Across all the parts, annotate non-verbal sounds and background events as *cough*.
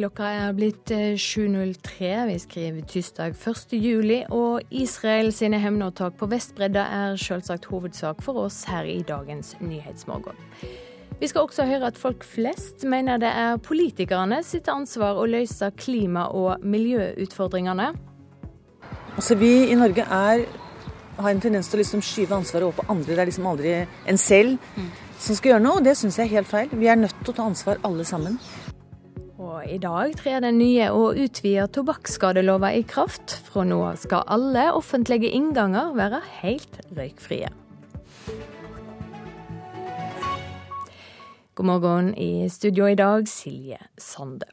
Klokka er blitt 7.03. Eh, Vi skriver tirsdag 1. juli, og Israel sine hevnåtak på Vestbredda er selvsagt hovedsak for oss her i dagens Nyhetsmorgen. Vi skal også høre at folk flest mener det er politikerne sitt ansvar å løse klima- og miljøutfordringene. Altså Vi i Norge er, har en tendens til å liksom skyve ansvaret over på andre. Det er liksom aldri en selv mm. som skal gjøre noe, og det syns jeg er helt feil. Vi er nødt til å ta ansvar alle sammen. Og I dag trer den nye og utvida tobakksskadelova i kraft. Fra nå av skal alle offentlige innganger være helt røykfrie. God morgen i studio i dag, Silje Sande.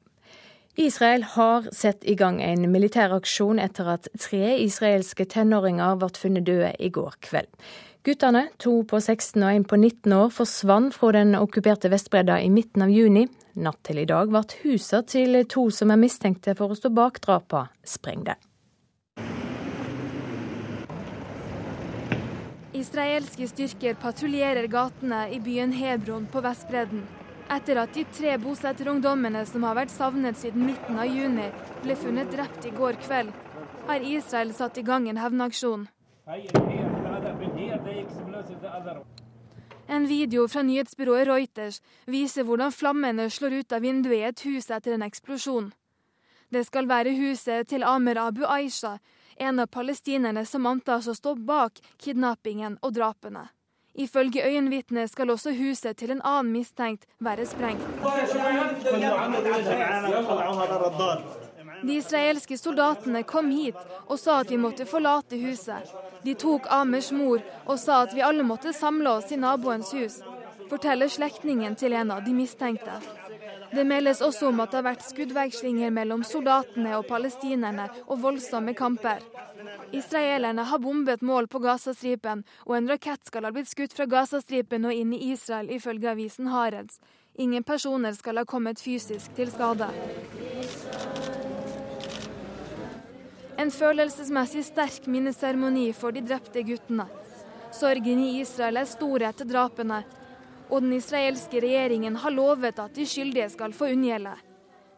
Israel har satt i gang en militæraksjon etter at tre israelske tenåringer ble funnet døde i går kveld. Guttene, to på 16 og en på 19 år, forsvant fra den okkuperte Vestbredda i midten av juni. Natt til i dag ble husene til to som er mistenkte for å stå bak drapene, sprengte. Israelske styrker patruljerer gatene i byen Hebron på Vestbredden. Etter at de tre bosetterungdommene som har vært savnet siden midten av juni, ble funnet drept i går kveld, har Israel satt i gang en hevnaksjon. En video fra nyhetsbyrået Reuters viser hvordan flammene slår ut av vinduet i et hus etter en eksplosjon. Det skal være huset til Amer Abu Aisha, en av palestinerne som antas å stå bak kidnappingen og drapene. Ifølge øyenvitnet skal også huset til en annen mistenkt være sprengt. De israelske soldatene kom hit og sa at vi måtte forlate huset. De tok Amers mor og sa at vi alle måtte samle oss i naboens hus, forteller slektningen til en av de mistenkte. Det meldes også om at det har vært skuddvekslinger mellom soldatene og palestinerne og voldsomme kamper. Israelerne har bombet mål på Gazastripen, og en rakett skal ha blitt skutt fra Gazastripen og inn i Israel, ifølge avisen Hareds. Ingen personer skal ha kommet fysisk til skade. En følelsesmessig sterk minneseremoni for de drepte guttene. Sorgen i Israel er stor etter drapene, og den israelske regjeringen har lovet at de skyldige skal få unngjelde.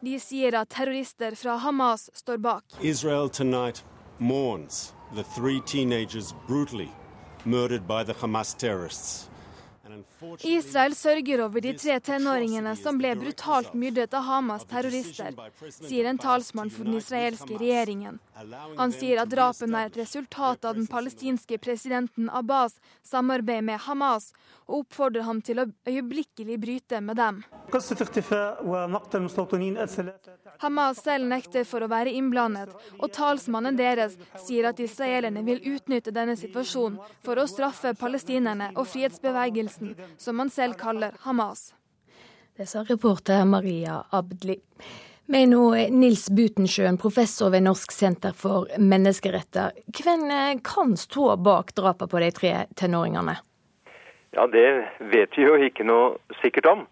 De sier at terrorister fra Hamas står bak. Israel tonight mourns the three teenagers brutally murdered by the Hamas terrorists. Israel sørger over de tre tenåringene som ble brutalt myrdet av Hamas terrorister, sier en talsmann for den israelske regjeringen. Han sier at drapene er et resultat av den palestinske presidenten Abbas' samarbeid med Hamas, og oppfordrer ham til å øyeblikkelig bryte med dem. Hamas selv nekter for å være innblandet, og talsmannen deres sier at israelerne vil utnytte denne situasjonen for å straffe palestinerne og frihetsbevegelsen, som man selv kaller Hamas. Det sa reporter Maria Abdli. Med nå Nils Butensjøen, professor ved Norsk senter for menneskeretter. Hvem eh, kan stå bak drapet på de tre tenåringene? Ja, Det vet vi jo ikke noe sikkert om.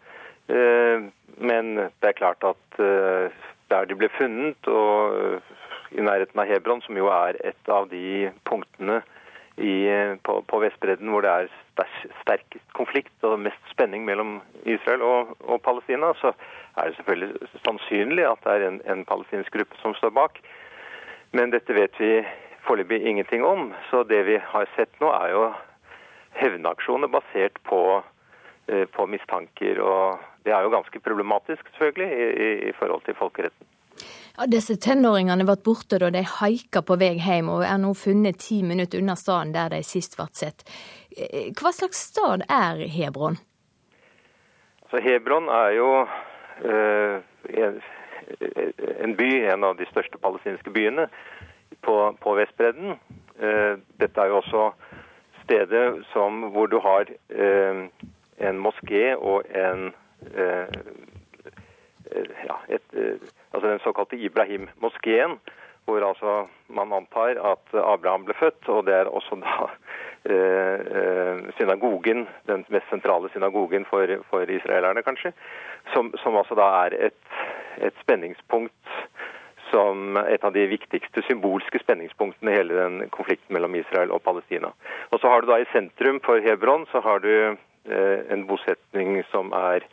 Eh, men det er klart at eh, der de ble funnet, og i nærheten av Hebron, som jo er et av de punktene i, på, på, Vestbredden hvor det er sterkest konflikt og mest spenning mellom Israel og, og, Palestina, så er det selvfølgelig sannsynlig at det er en, en palestinsk gruppe som står bak. Men dette vet vi foreløpig ingenting om. Så det vi har sett nå, er jo hevnaksjoner basert på, eh, på, mistanker. Og det er jo ganske problematisk, selvfølgelig, i, i forhold til folkeretten. Ja, disse tenåringene ble borte da de haika på vei hjem, og er nå funnet ti minutter unna staden der de sist ble sett. Eh, hva slags stad er Hebron? Så Hebron er jo eh, en, en, by, en av de største palestinske byene på, på Vestbredden. Eh, dette er jo også stedet som, hvor du har eh, en moské og en eh, ja, et, eh, altså den såkalte Ibrahim-moskeen, hvor altså man antar at Abraham ble født. Og det er også da eh, eh, synagogen, den mest sentrale synagogen for, for israelerne, kanskje. Som, som, altså da er et, et spenningspunkt som et av de viktigste symbolske spenningspunktene i hele den konflikten mellom Israel og Palestina. Og så har du da i sentrum for Hebron så har du eh, en bosetning som er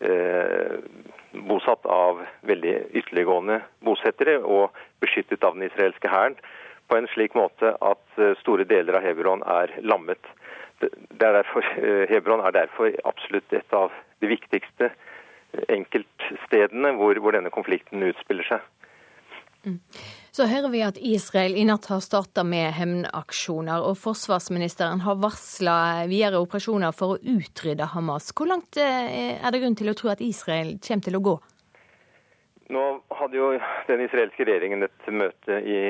eh, bosatt av veldig ytterliggående bosettere og beskyttet av den israelske hæren på en slik måte at store deler av Hebron er lammet. Er derfor, *laughs* Hebron er derfor absolutt et av de viktigste enkeltstedene hvor, hvor denne konflikten utspiller seg. Mm. Så hører vi at Israel i natt har starta med hevnaksjoner, og forsvarsministeren har varsla videre operasjoner for å utrydde Hamas. Hvor langt eh, er det grunn til å tro at Israel kommer til å gå? Nå hadde jo den israelske regjeringen et møte i,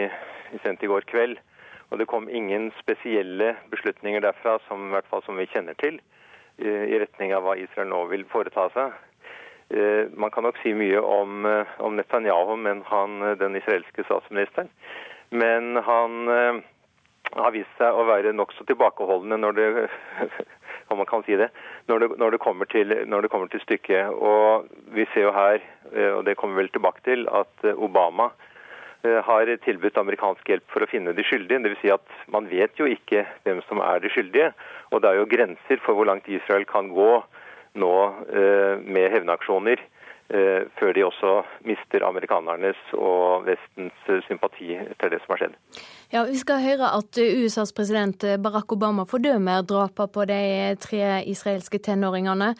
i sent i går kveld. Og det kom ingen spesielle beslutninger derfra, som, i hvert fall som vi kjenner til, i retning av hva Israel nå vil foreta seg. Eh, man kan nok si mye om, eh, om Netanyahu, men han, eh, den israelske statsministeren. Men han har vist seg å være nokså tilbakeholdende når det *laughs* om man kan si det, når det, når det, kommer, til, når det kommer til stykket. Og Vi ser jo her, og det kommer vi vel tilbake til, at Obama har tilbudt amerikansk hjelp for å finne de skyldige. Dvs. Si at man vet jo ikke hvem som er de skyldige. Og det er jo grenser for hvor langt Israel kan gå nå eh, med hevnaksjoner. Eh, før de også mister amerikanernes og Vestens eh, sympati etter det som har skjedd. Ja, Vi skal høre at USAs president Barack Obama fordømmer drapene på de tre israelske tenåringene.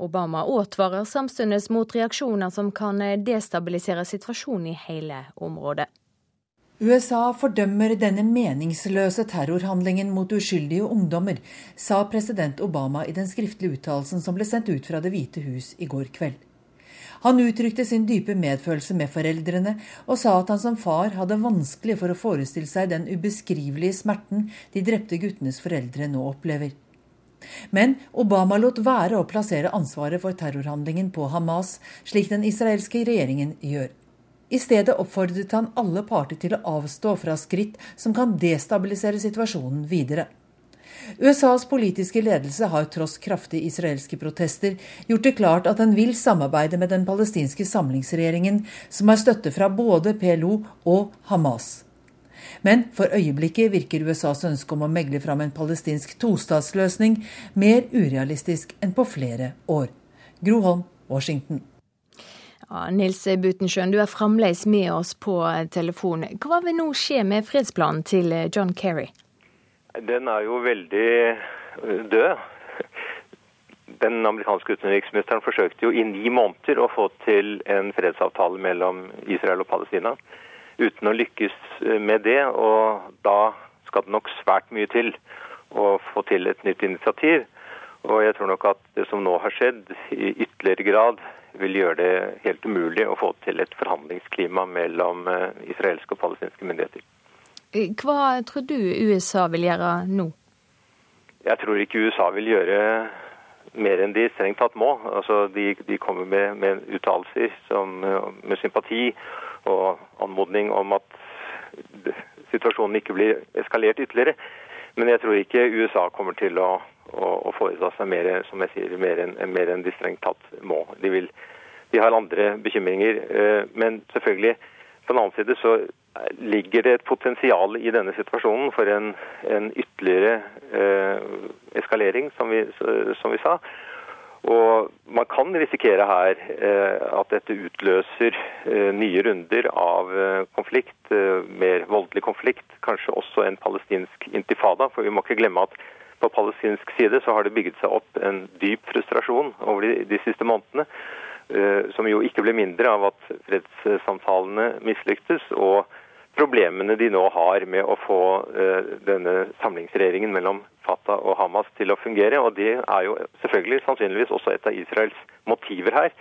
Obama advarer samtidig mot reaksjoner som kan destabilisere situasjonen i hele området. USA fordømmer denne meningsløse terrorhandlingen mot uskyldige ungdommer, sa president Obama i den skriftlige uttalelsen som ble sendt ut fra Det hvite hus i går kveld. Han uttrykte sin dype medfølelse med foreldrene, og sa at han som far hadde vanskelig for å forestille seg den ubeskrivelige smerten de drepte guttenes foreldre nå opplever. Men Obama lot være å plassere ansvaret for terrorhandlingen på Hamas, slik den israelske regjeringen gjør. I stedet oppfordret han alle parter til å avstå fra skritt som kan destabilisere situasjonen videre. USAs politiske ledelse har tross kraftige israelske protester gjort det klart at den vil samarbeide med den palestinske samlingsregjeringen, som har støtte fra både PLO og Hamas. Men for øyeblikket virker USAs ønske om å megle fram en palestinsk tostatsløsning mer urealistisk enn på flere år. Groholm, Washington. Ja, Nils Butensjøen, du er fremdeles med oss på telefon. Hva vil nå skje med fredsplanen til John Kerry? Den er jo veldig øh, død. Den amerikanske utenriksministeren forsøkte jo i ni måneder å få til en fredsavtale mellom Israel og Palestina, uten å lykkes med det. Og da skal det nok svært mye til å få til et nytt initiativ. Og jeg tror nok at det som nå har skjedd, i ytterligere grad vil gjøre det helt umulig å få til et forhandlingsklima mellom eh, israelske og palestinske myndigheter. Eh, hva tror du USA vil gjøre nå? Jeg tror ikke USA vil gjøre mer enn de strengt tatt må. Altså, de, de kommer med, med uttalelser med sympati og anmodning om at situasjonen ikke blir eskalert ytterligere. Men jeg tror ikke USA kommer til å og, å foreta seg mer, som jeg sier, mer enn en de strengt tatt må. De, vil, de har andre bekymringer. Eh, men selvfølgelig, på den annen side så ligger det et potensial i denne situasjonen for en, en ytterligere eh, eskalering, som vi, som vi, sa. Og man kan risikere her eh, at dette utløser eh, nye runder av eh, konflikt, eh, mer voldelig konflikt. Kanskje også en palestinsk intifada. For vi må ikke glemme at på palestinsk side så har det bygget seg opp en dyp frustrasjon over de, de siste månedene, uh, som jo ikke ble mindre av at fredssamtalene mislyktes, og problemene de nå har med å få uh, denne samlingsregjeringen mellom Fatah og Hamas til å fungere. Og det er jo selvfølgelig sannsynligvis også et av Israels motiver her.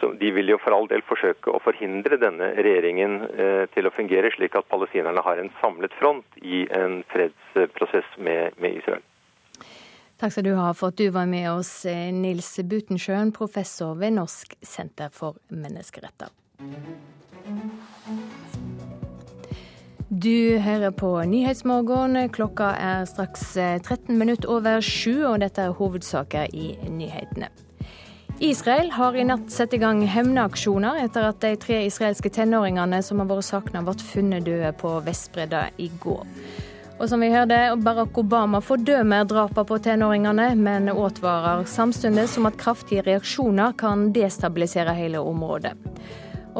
Så De vil jo for all del forsøke å forhindre denne regjeringen eh, til å fungere, slik at palestinerne har en samlet front i en fredsprosess med, med Israel. Takk skal du ha for at du var med oss, eh, Nils Butensjøen, professor ved Norsk senter for menneskeretter. Du hører på Nyhetsmorgen. Klokka er straks 13 eh, minutter over sju, og dette er hovedsaker i nyhetene. Israel har i natt satt i gang hevnaksjoner etter at de tre israelske tenåringene som har vært savna, ble funnet døde på Vestbredda i går. Og som vi hørte, Barack Obama fordømmer drapene på tenåringene, men advarer samtidig som at kraftige reaksjoner kan destabilisere hele området.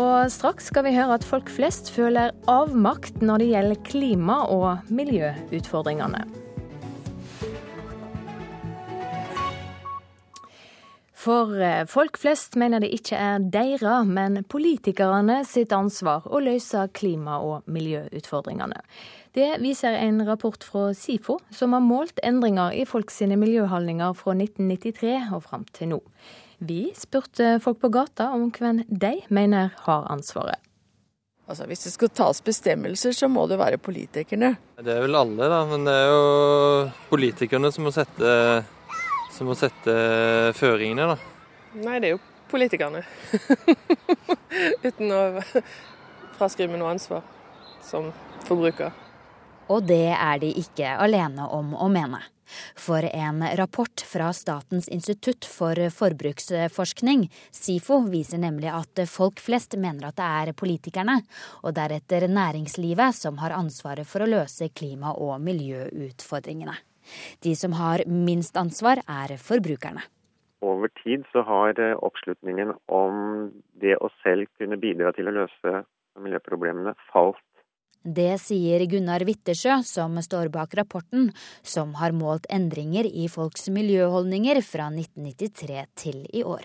Og straks skal vi høre at folk flest føler avmakt når det gjelder klima- og miljøutfordringene. For eh, folk flest mener det ikke er deres, men politikerne sitt ansvar å løse klima- og miljøutfordringene. Det viser en rapport fra SIFO, som har målt endringer i folk sine miljøholdninger fra 1993 og fram til nå. Vi spurte folk på gata om hvem de mener har ansvaret. Altså, Hvis det skal tas bestemmelser, så må det være politikerne. Det er vel alle, da. Men det er jo politikerne som må sette, som må sette føringene, da. Nei, det er jo politikerne. *laughs* Uten å fraskrive noe ansvar som forbruker. Og det er de ikke alene om å mene. For en rapport fra Statens institutt for forbruksforskning, SIFO, viser nemlig at folk flest mener at det er politikerne, og deretter næringslivet, som har ansvaret for å løse klima- og miljøutfordringene. De som har minst ansvar, er forbrukerne. Over tid så har oppslutningen om det å selv kunne bidra til å løse miljøproblemene falt det sier Gunnar Wittersjø, som står bak rapporten, som har målt endringer i folks miljøholdninger fra 1993 til i år.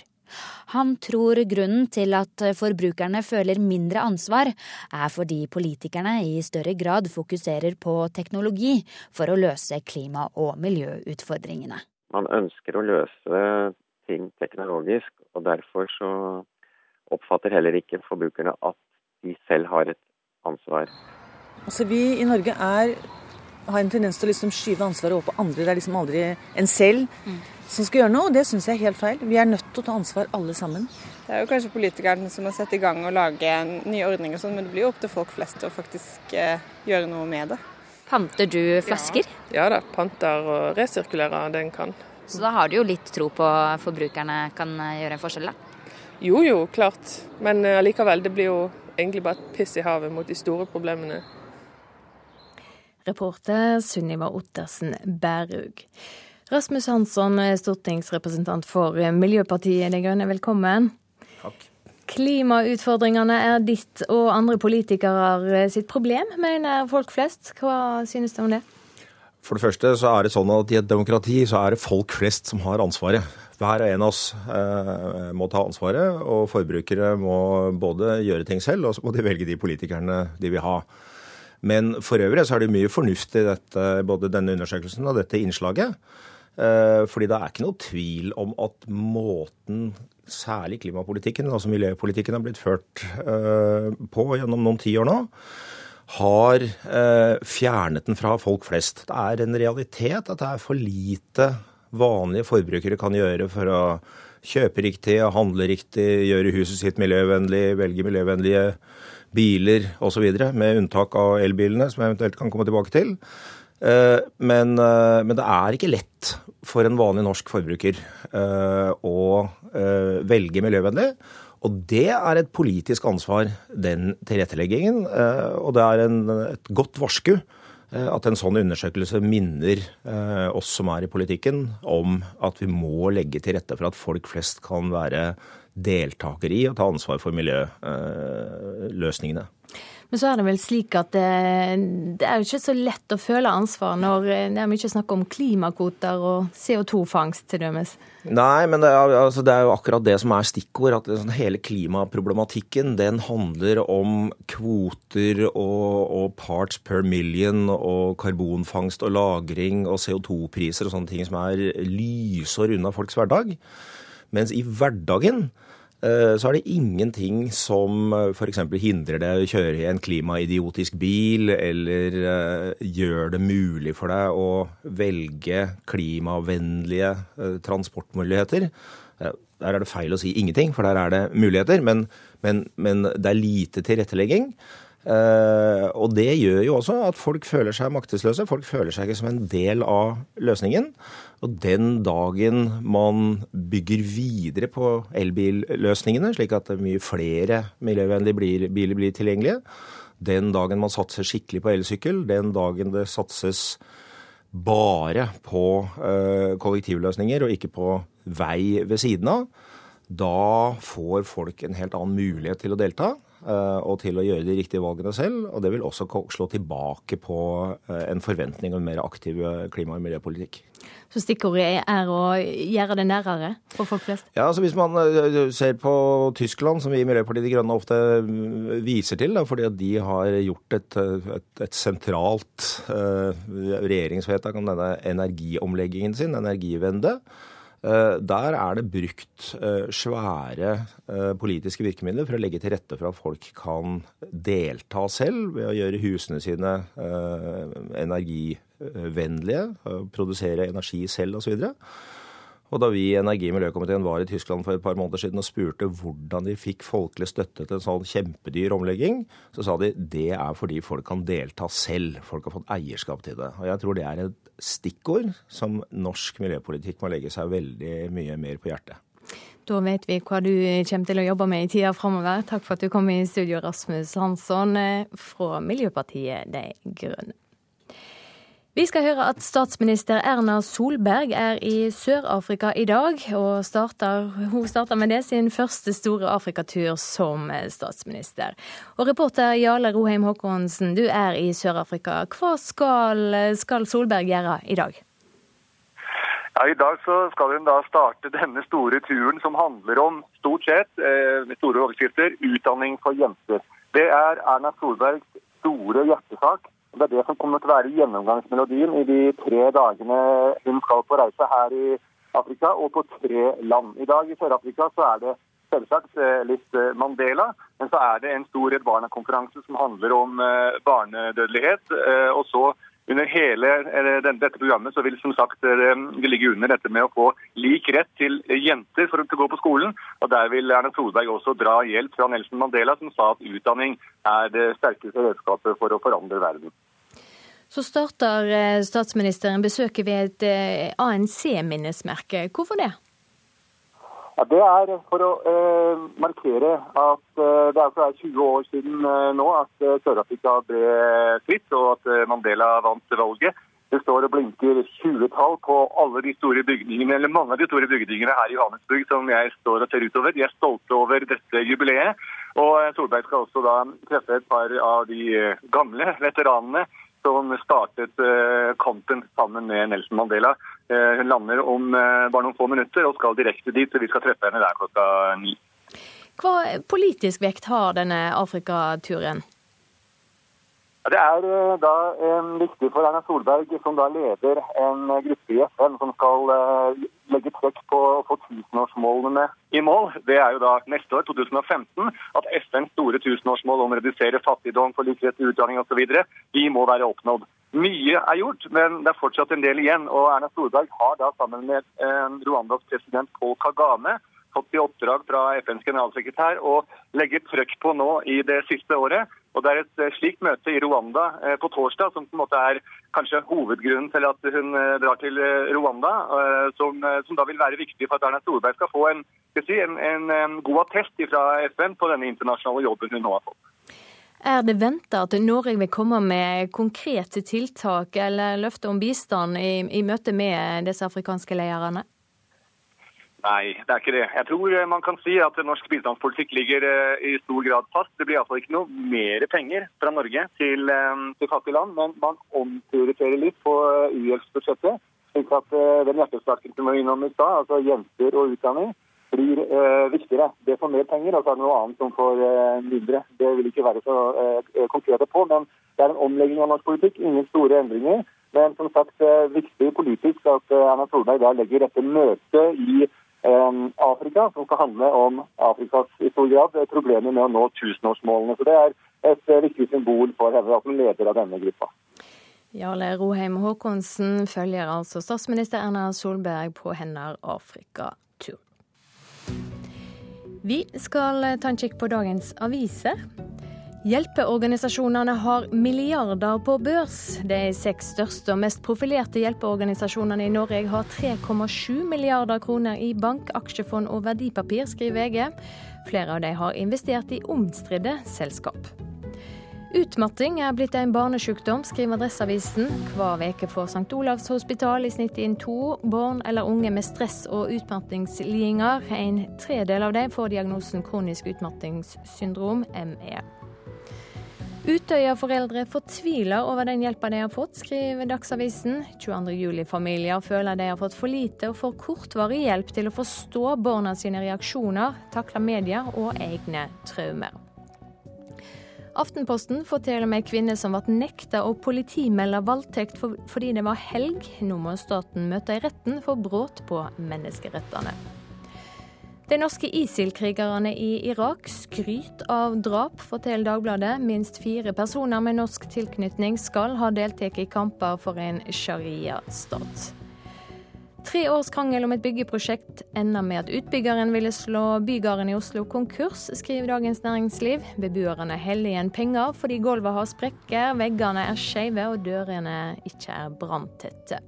Han tror grunnen til at forbrukerne føler mindre ansvar, er fordi politikerne i større grad fokuserer på teknologi for å løse klima- og miljøutfordringene. Man ønsker å løse ting teknologisk, og derfor så oppfatter heller ikke forbrukerne at de selv har et ansvar. Altså Vi i Norge er, har en tendens til å liksom skyve ansvaret over på andre. Det er liksom aldri en selv mm. som skal gjøre noe. og Det syns jeg er helt feil. Vi er nødt til å ta ansvar alle sammen. Det er jo kanskje politikerne som har satt i gang og lage nye ordninger, sånn, men det blir jo opp til folk flest å faktisk eh, gjøre noe med det. Panter du flasker? Ja, ja da, panter og resirkulerer det en kan. Så da har du jo litt tro på forbrukerne kan eh, gjøre en forskjell, da? Jo jo, klart. Men eh, allikevel, det blir jo egentlig bare et piss i havet mot de store problemene. Reporter Sunniva Ottersen Bærug. Rasmus Hansson, stortingsrepresentant for Miljøpartiet De Grønne, velkommen. Takk. Klimautfordringene er ditt og andre politikere sitt problem, mener folk flest. Hva synes du om det? For det første så er det sånn at i et demokrati så er det folk flest som har ansvaret. Hver og en av oss eh, må ta ansvaret, og forbrukere må både gjøre ting selv, og så må de velge de politikerne de vil ha. Men for øvrig så er det mye fornuft i dette, både denne undersøkelsen og dette innslaget. Eh, fordi det er ikke noe tvil om at måten særlig klimapolitikken, altså miljøpolitikken, har blitt ført eh, på gjennom noen tiår nå, har eh, fjernet den fra folk flest. Det er en realitet at det er for lite vanlige forbrukere kan gjøre for å kjøpe riktig, handle riktig, gjøre huset sitt miljøvennlig, velge miljøvennlige biler osv., med unntak av elbilene, som jeg eventuelt kan komme tilbake til. Eh, men, eh, men, det er ikke lett for en vanlig norsk forbruker eh, å velge miljøvennlig. Og det er et politisk ansvar, den tilretteleggingen. Og det er en, et godt varsku at en sånn undersøkelse minner oss som er i politikken, om at vi må legge til rette for at folk flest kan være deltaker i og ta ansvar for miljøløsningene. Men så er det vel slik at det, det, er jo ikke så lett å føle ansvar når det er mye snakk om klimakvoter og CO2-fangst til dømes. Nei, men det er, altså, det er, jo akkurat det som er stikkord. At sånn, hele klimaproblematikken den handler om kvoter og, og, parts per million og karbonfangst og -lagring og CO2-priser og sånne ting som er lysår unna folks hverdag. Mens i hverdagen eh, så er det ingenting som eh, f.eks. hindrer deg å kjøre i en klimaidiotisk bil, eller uh, gjør det mulig for deg å velge klimavennlige transportmuligheter. Der er det feil å si ingenting, for der er det muligheter, men, men, men det er lite tilrettelegging. Uh, og det gjør jo også at folk føler seg maktesløse. Folk føler seg ikke som en del av løsningen. Og den dagen man bygger videre på elbilløsningene, slik at mye flere miljøvennlige biler blir tilgjengelige, Den dagen man satser skikkelig på elsykkel, den dagen det satses bare på eh, kollektivløsninger og ikke på vei ved siden av, da får folk en helt annen mulighet til å delta eh, og til å gjøre de riktige valgene selv. Og det vil også slå tilbake på eh, en forventning om en mer aktiv klima- og miljøpolitikk. Så stikkordet er å gjøre det nærere for folk flest? Ja, altså Hvis man ser på Tyskland, som vi i Miljøpartiet De Grønne ofte mm, viser til, da, fordi at de har gjort et, et, et sentralt uh, regjeringsvedtak om denne energiomleggingen sin, Energivende. Uh, der er det brukt uh, svære politiske virkemidler for å legge til rette for at folk kan delta selv ved å gjøre husene sine energivennlige, produsere energi selv osv. Og da vi i energi- og miljøkomiteen var i Tyskland for et par måneder siden og spurte hvordan de fikk folkelig støtte til en sånn kjempedyr omlegging, så sa de det er fordi folk kan delta selv. Folk har fått eierskap til det. Og jeg tror det er et stikkord som norsk miljøpolitikk må legge seg veldig mye mer på hjertet. Da vet vi hva du kommer til å jobbe med i tida framover. Takk for at du kom i studio, Rasmus Hansson eh, fra Miljøpartiet De Grønne. Vi skal høre at statsminister Erna Solberg er i Sør-Afrika i dag, og starter, hun starter med det sin første store Afrikatur som statsminister. Og reporter Jarle Roheim Haakonsen, du er i Sør-Afrika. Hva skal, skal, Solberg gjøre i dag? Ja, I dag skal hun da starte denne store turen som handler om, stort sett, eh, med store overskrifter, utdanning for jenter. Det er Erna Solbergs store hjertesak. Det er det som kommer til å være gjennomgangsmelodien i de tre dagene hun skal på reise her i Afrika, og på tre land. I dag i Sør-Afrika så er det selvsagt eh, litt eh, Mandela, men så er det en stor Redd Barna-konferanse som handler om eh, barnedødelighet. Og så under hele dette programmet så vil som sagt det ligge under dette med å få lik rett til jenter for å gå på skolen. Og Der vil Erna Solberg også dra hjelp fra Nelson Mandela, som sa at utdanning er det sterkeste redskapet for å forandre verden. Så starter eh, statsministeren besøket ved et eh, ANC-minnesmerke. Hvorfor det? Ja, det er for å eh, markere at eh, det altså er 20 år siden eh, nå at eh, Sør-Afrika ble fritt, og at Mandela vant valget. Det står og blinker 20-tall på alle de store bygningene, eller mange av de store bygningene her i Johannesburg som jeg står og ser utover. De er stolte over dette jubileet. Og Solberg skal også da treffe et par av de gamle veteranene som startet eh, kampen sammen med Nelson Mandela. Eh, hun lander om eh, bare noen få minutter og skal direkte dit. så Vi skal treffe henne der klokka ni. Hva politisk vekt har denne Afrikaturen? Det er da da viktig for Erna Solberg, som da leder en gruppe i FN som skal eh, legge trekk på å få tusenårsmålene i mål. Det er jo da neste år, 2015, at FNs store tusenårsmål om å redusere fattigdom, for likhet til utdanning osv. de må være oppnådd. Mye er gjort, men det er fortsatt en del igjen. Og Erna Solberg har da sammen med eh, Rwandas president Paul Kagame fått i oppdrag fra FNs generalsekretær å legge trøkk på nå i det siste året. Og Det er et eh, slikt møte i Rwanda eh, på torsdag som på en måte er kanskje hovedgrunnen til at hun eh, drar til Rwanda, som, som da vil være viktig for at Erna Solberg skal få en, si, en, en god attest fra FN på denne internasjonale jobben hun nå har fått. Er det venta at Norge vil komme med konkrete tiltak eller løfter om bistand i, i møte med disse afrikanske lederne? Nei, det er ikke det. Jeg tror eh, man kan si at norsk bistandspolitikk ligger eh, i stor grad fast. Det blir iallfall ikke noe mer penger fra Norge til, eh, til fattige land, men man omprioriterer litt på uhjelpsbudsjettet. Slik at den hjertesaken som var innom i stad, altså jenter og utdanning, blir eh, viktigere. Det får mer penger, og så er det noe annet som får eh, mindre. Det vil ikke være så eh, konkrete på, men det er en omlegging av norsk politikk. Ingen store endringer. Men som sagt, viktig politisk at Erna Solberg da legger dette møtet i Afrika, som skal handle om Afrikas i stor grad problemer med å nå tusenårsmålene. Så Det er et eh, viktig symbol for henne som leder av denne gruppa. Jarle Roheim Haakonsen følger altså statsminister Erna Solberg på hennes Afrikatur. Vi skal ta en kikk på dagens aviser. Hjelpeorganisasjonene har milliarder på børs. De seks største og mest profilerte hjelpeorganisasjonene i Norge har 3,7 milliarder kroner i bank, aksjefond og verdipapir, skriver VG. Flere av de har investert i omstridte selskap. Utmatting er blitt en barnesykdom, skriver Adresseavisen. Hver uke får St. Olavs hospital i snitt inn to barn eller unge med stress- og utmattingslidelser. En tredel av dem får diagnosen kronisk utmattingssyndrom, ME. Utøya-foreldre fortviler over den hjelpa de har fått, skriver Dagsavisen. 22. juli-familier føler de har fått for lite og for kortvarig hjelp til å forstå barna sine reaksjoner, takle media og egne traumer. Aftenposten forteller om ei kvinne som ble nekta å politimelde voldtekt fordi det var helg. Nå må staten møte i retten for brudd på menneskerettene. De norske ISIL-krigerne i Irak skryter av drap, forteller Dagbladet. Minst fire personer med norsk tilknytning skal ha deltatt i kamper for en sharia-stat. Tre års krangel om et byggeprosjekt ender med at utbyggeren ville slå Bygarden i Oslo konkurs, skriver Dagens Næringsliv. Beboerne heller igjen penger fordi gulvet har sprekker, veggene er skeive og dørene ikke er branntette.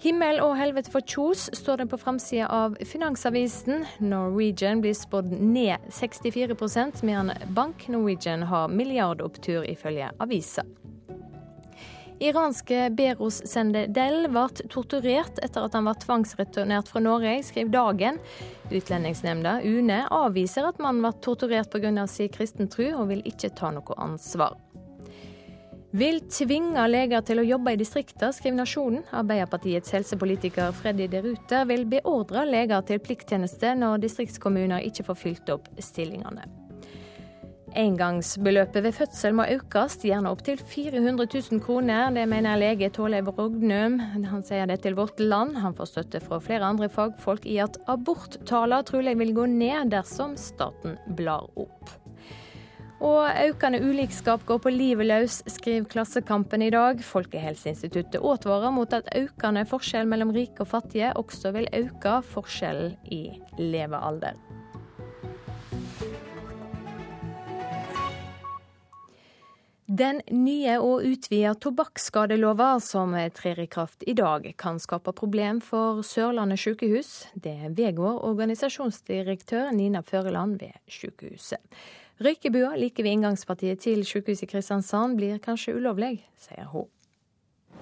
Himmel og helvete for Kjos, står det på framsida av Finansavisen. Norwegian blir spådd ned 64% medan Bank Norwegian har milliardopptur, ifølge avisa. Iranske Beros Sende Del ble torturert etter at han var tvangsreturnert fra Norge, skriver Dagen. Utlendingsnemnda, UNE, avviser at mannen ble torturert pga. sin kristen tro, og vil ikke ta noe ansvar. Vil tvinge leger til å jobbe i distriktene, skriver Nasjonen. Arbeiderpartiets helsepolitiker Freddy de Ruter vil beordre leger til plikttjeneste når distriktskommuner ikke får fylt opp stillingene. Engangsbeløpet ved fødsel må økes, gjerne opp til 400 000 kroner. Det mener lege Tåleiv Rognum. Han sier det til Vårt Land. Han får støtte fra flere andre fagfolk i at aborttallene trolig vil gå ned dersom staten blar opp. Og økende ulikskap går på livet løs, skriver Klassekampen i dag. Folkehelseinstituttet advarer mot at økende forskjell mellom rike og fattige også vil øke forskjellen i levealder. Den nye og utvida tobakksskadelova som trer i kraft i dag, kan skape problem for Sørlandet sykehus. Det vedgår organisasjonsdirektør Nina Føreland ved sykehuset. Røykebua like ved inngangspartiet til sykehuset i Kristiansand blir kanskje ulovlig, sier hun.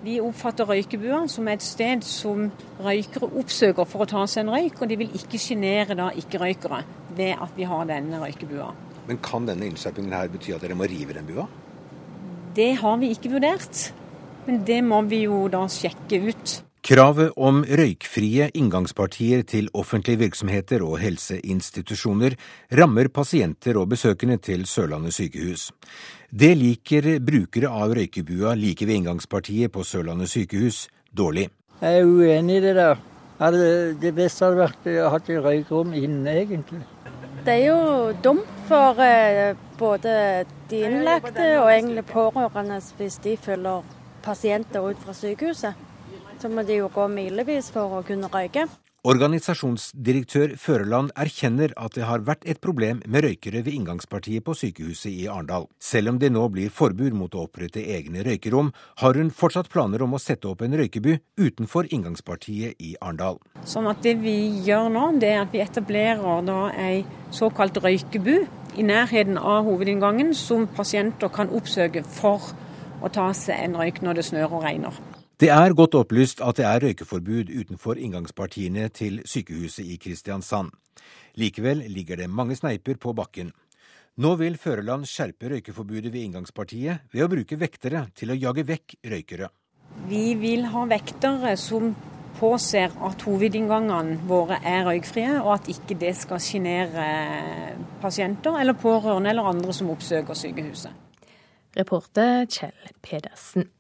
Vi oppfatter røykebua som et sted som røykere oppsøker for å ta seg en røyk, og de vil ikke sjenere da ikke-røykere ved at vi har denne røykebua. Men kan denne innskjerpingen her bety at dere må rive den bua? Det har vi ikke vurdert, men det må vi jo da sjekke ut. Kravet om røykfrie inngangspartier til offentlige virksomheter og helseinstitusjoner rammer pasienter og besøkende til Sørlandet sykehus. Det liker brukere av røykebua like ved inngangspartiet på Sørlandet sykehus dårlig. Jeg er uenig i det der. Det beste hadde vært å ha et røykrom inne, egentlig. Det er jo dumt for eh, både de innlagte og egentlig pårørende hvis de følger pasienter ut fra sykehuset. Så må de jo gå milevis for å kunne røyke. Organisasjonsdirektør Føreland erkjenner at det har vært et problem med røykere ved inngangspartiet på sykehuset i Arendal. Selv om det nå blir forbud mot å opprette egne røykerom, har hun fortsatt planer om å sette opp en røykebu utenfor inngangspartiet i Arendal. Sånn at det vi gjør nå, det er at vi etablerer da ei såkalt røykebu i nærheten av hovedinngangen, som pasienter kan oppsøke for å ta seg en røyk når det snør og regner. Det er godt opplyst at det er røykeforbud utenfor inngangspartiene til sykehuset i Kristiansand. Likevel ligger det mange sneiper på bakken. Nå vil Førerland skjerpe røykeforbudet ved inngangspartiet ved å bruke vektere til å jage vekk røykere. Vi vil ha vektere som påser at hovedinngangene våre er røykfrie, og at ikke det skal sjenere pasienter eller pårørende eller andre som oppsøker sykehuset. Reporter Kjell Pedersen.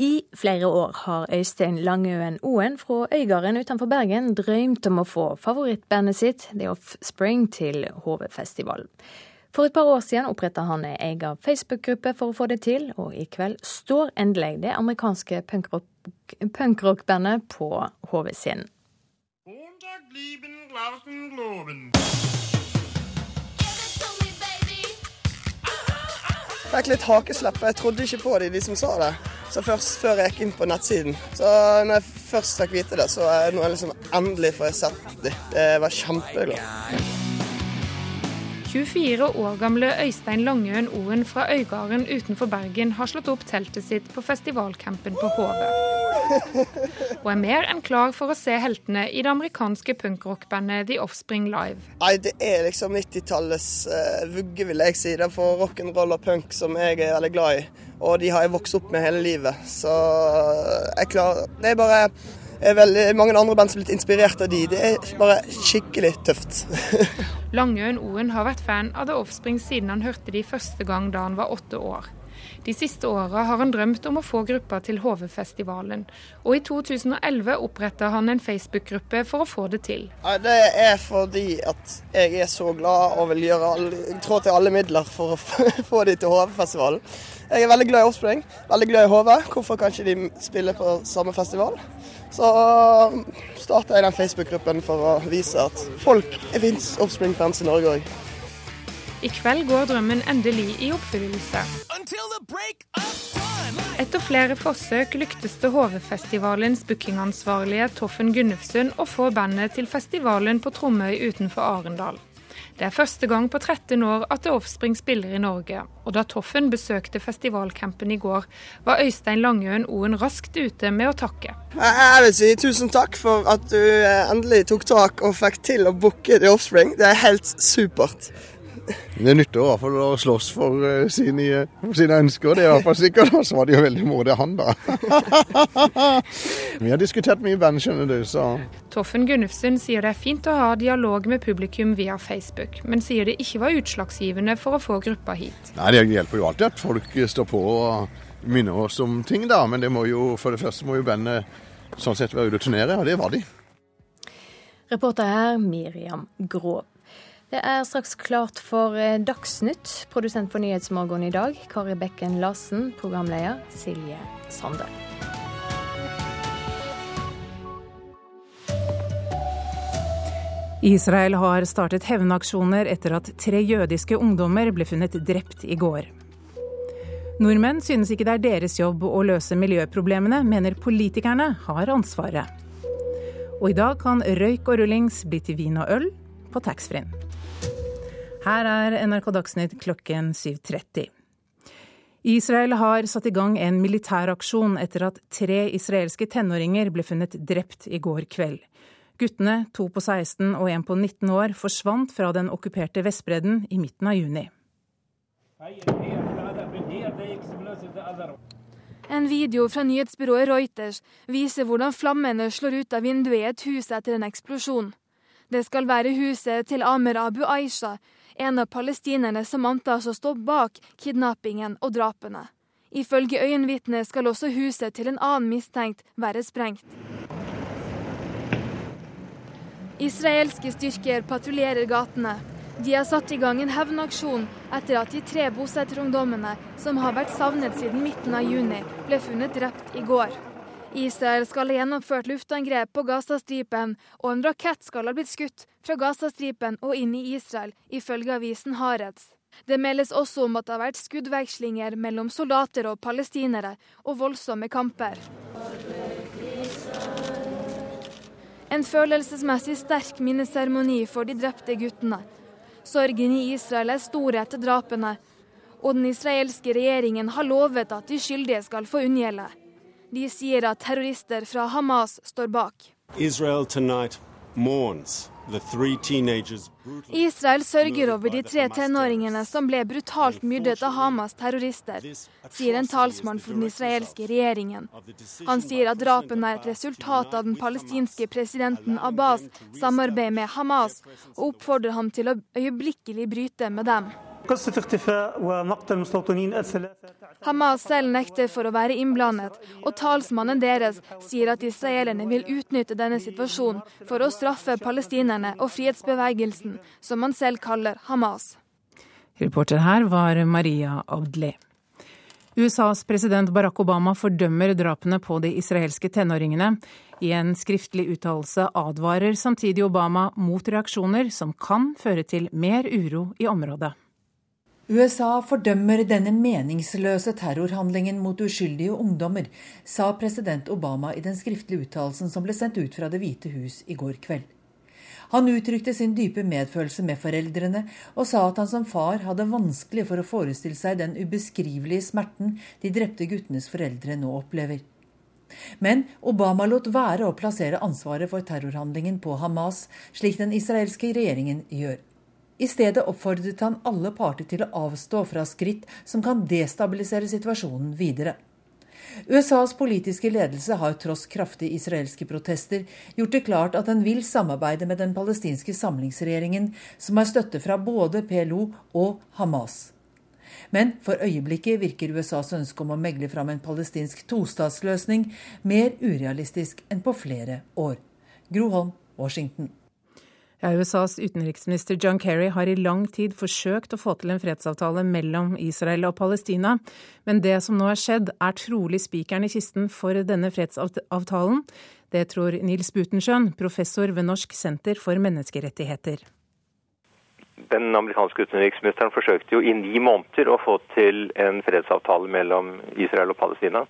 I flere år har Øystein Langøen Oen fra Øygarden utenfor Bergen drømt om å få favorittbandet sitt, The Offspring, til HV-festival. For et par år siden oppretta han ei egen Facebook-gruppe for å få det til, og i kveld står endelig det amerikanske punkrockbandet punk på HV-scenen. Fikk litt hakeslepp, for jeg trodde ikke på de, de som sa det. Så først før jeg gikk inn på nettsiden. Så når jeg først fikk vite det, så er det noe liksom endelig får jeg sett det. Det var kjempeglad. 24 år gamle Øystein Langøen Oen fra Øygarden utenfor Bergen har slått opp teltet sitt på festivalcampen på Hove. Og er mer enn klar for å se heltene i det amerikanske punkrockbandet The Offspring Live. Nei, Det er liksom 90-tallets uh, vugge, vil jeg si. Det er for rock'n'roll og punk som jeg er veldig glad i. Og de har jeg vokst opp med hele livet. Så eh, jeg klarer Det er bare er veldig, mange andre band som er blitt inspirert av de. Det er bare skikkelig tøft. *laughs* Langøen Oen har vært fan av The Offspring siden han hørte de første gang da han var åtte år. De siste åra har han drømt om å få gruppa til HV-festivalen, og i 2011 oppretta han en Facebook-gruppe for å få det til. Det er fordi at jeg er så glad og vil gjøre trå til alle midler for å *laughs* få de til HV-festivalen. Jeg er veldig glad i Offspring, veldig glad i HV. Hvorfor kan ikke de spille på samme festival? Så um, starta jeg den Facebook-gruppen for å vise at folk fins Offspring-fans i Norge òg. I kveld går drømmen endelig i oppfyllelse. Etter flere forsøk lyktes det HV-festivalens bookingansvarlige Toffen Gunnufsund å få bandet til festivalen på Tromøy utenfor Arendal. Det er første gang på 13 år at The Offspring spiller i Norge. Og da Toffen besøkte festivalcampen i går, var Øystein Langøen Oen raskt ute med å takke. Jeg vil si tusen takk for at du eh, endelig tok tak og fikk til å booke The Offspring. Det er helt supert. Det nytter i hvert fall å slåss for uh, sine, for sine, ønsker, det er i hvert fall sikkert. Og så var det jo veldig modig han, da. *laughs* Vi har diskutert mye band, skjønner du, så Toffen Gunnufsen sier det er fint å ha dialog med publikum via Facebook, men sier det ikke var utslagsgivende for å få gruppa hit. Nei, Det hjelper jo alltid at folk står på og minner oss om ting, da. Men det må jo, for det første må jo bandet sånn sett være ute og turnere, og det var de. Reporter her Miriam Grov. Det er straks klart for eh, Dagsnytt. Produsent for Nyhetsmorgen i dag, Kari Bekken Larsen. Programleder Silje Sande. Israel har startet hevnaksjoner etter at tre jødiske ungdommer ble funnet drept i går. Nordmenn synes ikke det er deres jobb å løse miljøproblemene, mener politikerne har ansvaret. Og i dag kan røyk og rullings bli til vin og øl på taxfree-en. Her er NRK Dagsnytt klokken 7.30. Israel har satt i gang en militæraksjon etter at tre israelske tenåringer ble funnet drept i går kveld. Guttene, to på 16 og en på 19 år, forsvant fra den okkuperte Vestbredden i midten av juni. En video fra nyhetsbyrået Reuters viser hvordan flammene slår ut av vinduet i et hus etter en eksplosjon. Det skal være huset til Amer Abu Aisha, en av palestinerne som antas å stå bak kidnappingen og drapene. Ifølge øyenvitner skal også huset til en annen mistenkt være sprengt. Israelske styrker patruljerer gatene. De har satt i gang en hevnaksjon etter at de tre bosetterungdommene som har vært savnet siden midten av juni, ble funnet drept i går. Israel skal ha gjennomført luftangrep på Gazastripen, og en rakett skal ha blitt skutt fra Gazastripen og inn i Israel, ifølge avisen Haaretz. Det meldes også om at det har vært skuddvekslinger mellom soldater og palestinere, og voldsomme kamper. En følelsesmessig sterk minneseremoni for de drepte guttene. Sorgen i Israel er stor etter drapene, og den israelske regjeringen har lovet at de skyldige skal få unngjelde. De sier at terrorister fra Hamas står bak. Israel Israel sørger over de tre tenåringene som ble brutalt myrdet av Hamas terrorister, sier en talsmann for den israelske regjeringen. Han sier at drapene er et resultat av den palestinske presidenten Abbas' samarbeid med Hamas, og oppfordrer ham til å øyeblikkelig bryte med dem. Hamas selv nekter for å være innblandet, og talsmannen deres sier at israelerne vil utnytte denne situasjonen for å straffe palestinerne og frihetsbevegelsen, som man selv kaller Hamas. Reporter her var Maria Abdli. USAs president Barack Obama fordømmer drapene på de israelske tenåringene. I en skriftlig uttalelse advarer samtidig Obama mot reaksjoner som kan føre til mer uro i området. USA fordømmer denne meningsløse terrorhandlingen mot uskyldige ungdommer, sa president Obama i den skriftlige uttalelsen som ble sendt ut fra Det hvite hus i går kveld. Han uttrykte sin dype medfølelse med foreldrene, og sa at han som far hadde vanskelig for å forestille seg den ubeskrivelige smerten de drepte guttenes foreldre nå opplever. Men Obama lot være å plassere ansvaret for terrorhandlingen på Hamas, slik den israelske regjeringen gjør. I stedet oppfordret han alle parter til å avstå fra skritt som kan destabilisere situasjonen videre. USAs politiske ledelse har tross kraftige israelske protester gjort det klart at den vil samarbeide med den palestinske samlingsregjeringen, som har støtte fra både PLO og Hamas. Men for øyeblikket virker USAs ønske om å megle fram en palestinsk tostatsløsning mer urealistisk enn på flere år. Groholm, Washington. Ja, USAs utenriksminister John Kerry har i lang tid forsøkt å få til en fredsavtale mellom Israel og Palestina, men det som nå har skjedd, er trolig spikeren i kisten for denne fredsavtalen. Det tror Nils Butensjøen, professor ved Norsk senter for menneskerettigheter. Den amerikanske utenriksministeren forsøkte jo i ni måneder å få til en fredsavtale mellom Israel og Palestina,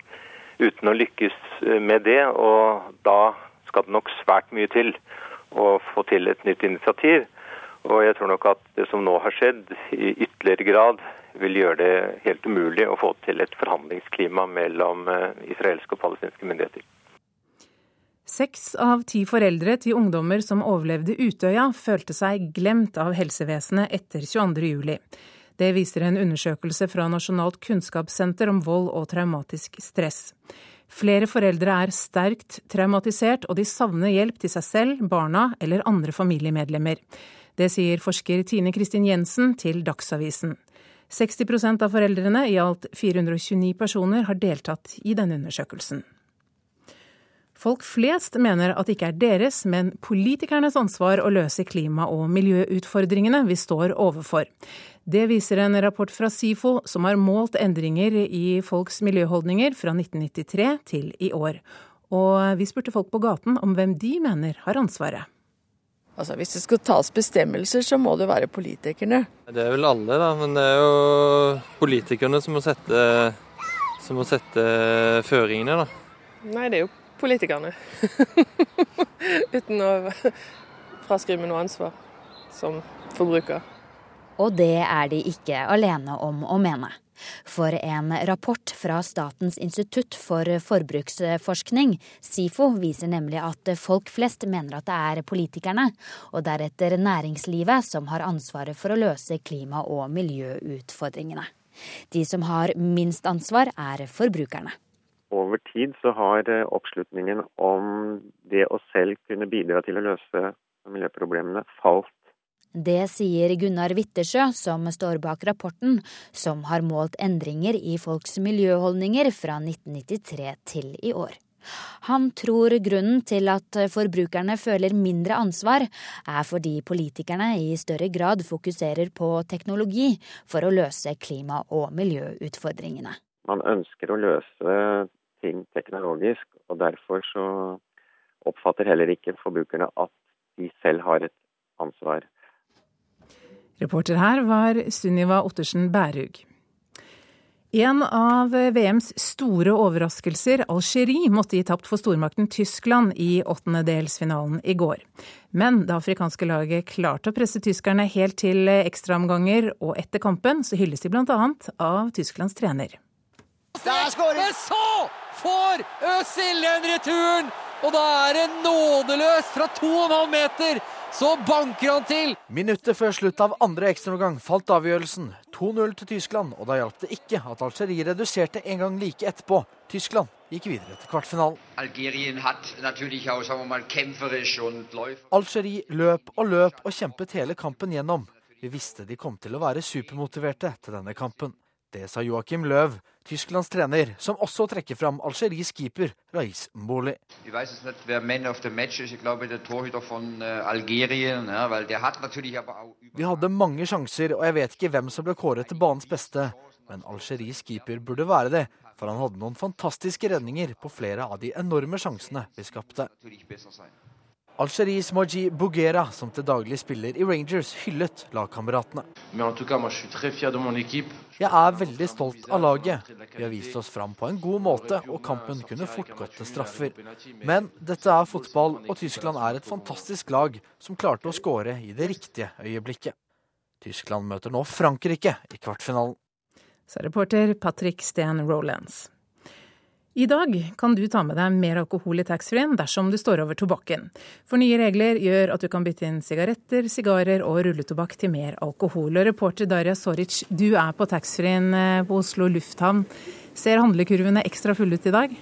uten å lykkes med det. Og da skal det nok svært mye til å få til et nytt initiativ. Og jeg tror nok at det som nå har skjedd, i ytterligere grad vil gjøre det helt umulig å få til et forhandlingsklima mellom eh, israelske og palestinske myndigheter. Seks av ti foreldre til ungdommer som overlevde Utøya, følte seg glemt av helsevesenet etter 22.07. Det viser en undersøkelse fra Nasjonalt kunnskapssenter om vold og traumatisk stress. Flere foreldre er sterkt traumatisert, og de savner hjelp til seg selv, barna eller andre familiemedlemmer. Det sier forsker Tine Kristin Jensen til Dagsavisen. 60% av foreldrene, i alt 429 personer, har deltatt i denne undersøkelsen. Folk flest mener at det ikke er deres, men politikernes ansvar å løse klima- og miljøutfordringene vi står overfor. Det viser en rapport fra SIFO som har målt endringer i folks miljøholdninger fra 1993 til i år. Og vi spurte folk på gaten om hvem de mener har ansvaret. Altså, Hvis det skal tas bestemmelser, så må det være politikerne. Det er vel alle, da. Men det er jo politikerne som må sette, som må sette føringene, da. Nei, det er jo politikerne. *laughs* Uten å fraskrive noe ansvar som forbruker. Og det er de ikke alene om å mene. For en rapport fra Statens institutt for forbruksforskning, SIFO, viser nemlig at folk flest mener at det er politikerne, og deretter næringslivet, som har ansvaret for å løse klima- og miljøutfordringene. De som har minst ansvar, er forbrukerne. Over tid så har oppslutningen om det å selv kunne bidra til å løse miljøproblemene falt det sier Gunnar Wittersjø, som står bak rapporten, som har målt endringer i folks miljøholdninger fra 1993 til i år. Han tror grunnen til at forbrukerne føler mindre ansvar, er fordi politikerne i større grad fokuserer på teknologi for å løse klima- og miljøutfordringene. Man ønsker å løse ting teknologisk, og derfor så oppfatter heller ikke forbrukerne at de selv har et ansvar. Reporter her var Sunniva Ottersen Bærug. En av VMs store overraskelser, Algerie, måtte gi tapt for stormakten Tyskland i åttendedelsfinalen i går. Men det afrikanske laget klarte å presse tyskerne helt til ekstraomganger, og etter kampen så hylles de bl.a. av Tysklands trener. Der skårer så får Øzil en returen! Og da er det nådeløst fra 2,5 meter så banker han til! Minuttet før slutt av andre ekstraomgang falt avgjørelsen. 2-0 til Tyskland, og da hjalp det ikke at Algerie reduserte en gang like etterpå. Tyskland gikk videre til kvartfinalen. Algerie løp og løp og kjempet hele kampen gjennom. Vi visste de kom til å være supermotiverte til denne kampen. Det sa Joakim Løv, Tysklands trener, som også trekker fram Algeries keeper Raiz Mboli. Vi hadde mange sjanser, og jeg vet ikke hvem som ble kåret til banens beste. Men Algeries keeper burde være det, for han hadde noen fantastiske redninger på flere av de enorme sjansene vi skapte. Algeries Moji Bougera, som til daglig spiller i Rangers, hyllet lagkameratene. Jeg er veldig stolt av laget. Vi har vist oss fram på en god måte, og kampen kunne fort gått til straffer. Men dette er fotball, og Tyskland er et fantastisk lag som klarte å skåre i det riktige øyeblikket. Tyskland møter nå Frankrike i kvartfinalen. Sa reporter Patrick Steen Rolands. I dag kan du ta med deg mer alkohol i taxfree-en dersom du står over tobakken. For nye regler gjør at du kan bytte inn sigaretter, sigarer og rulletobakk til mer alkohol. Og reporter Darja Soric, du er på taxfree-en eh, på Oslo lufthavn. Ser handlekurvene ekstra fulle ut i dag?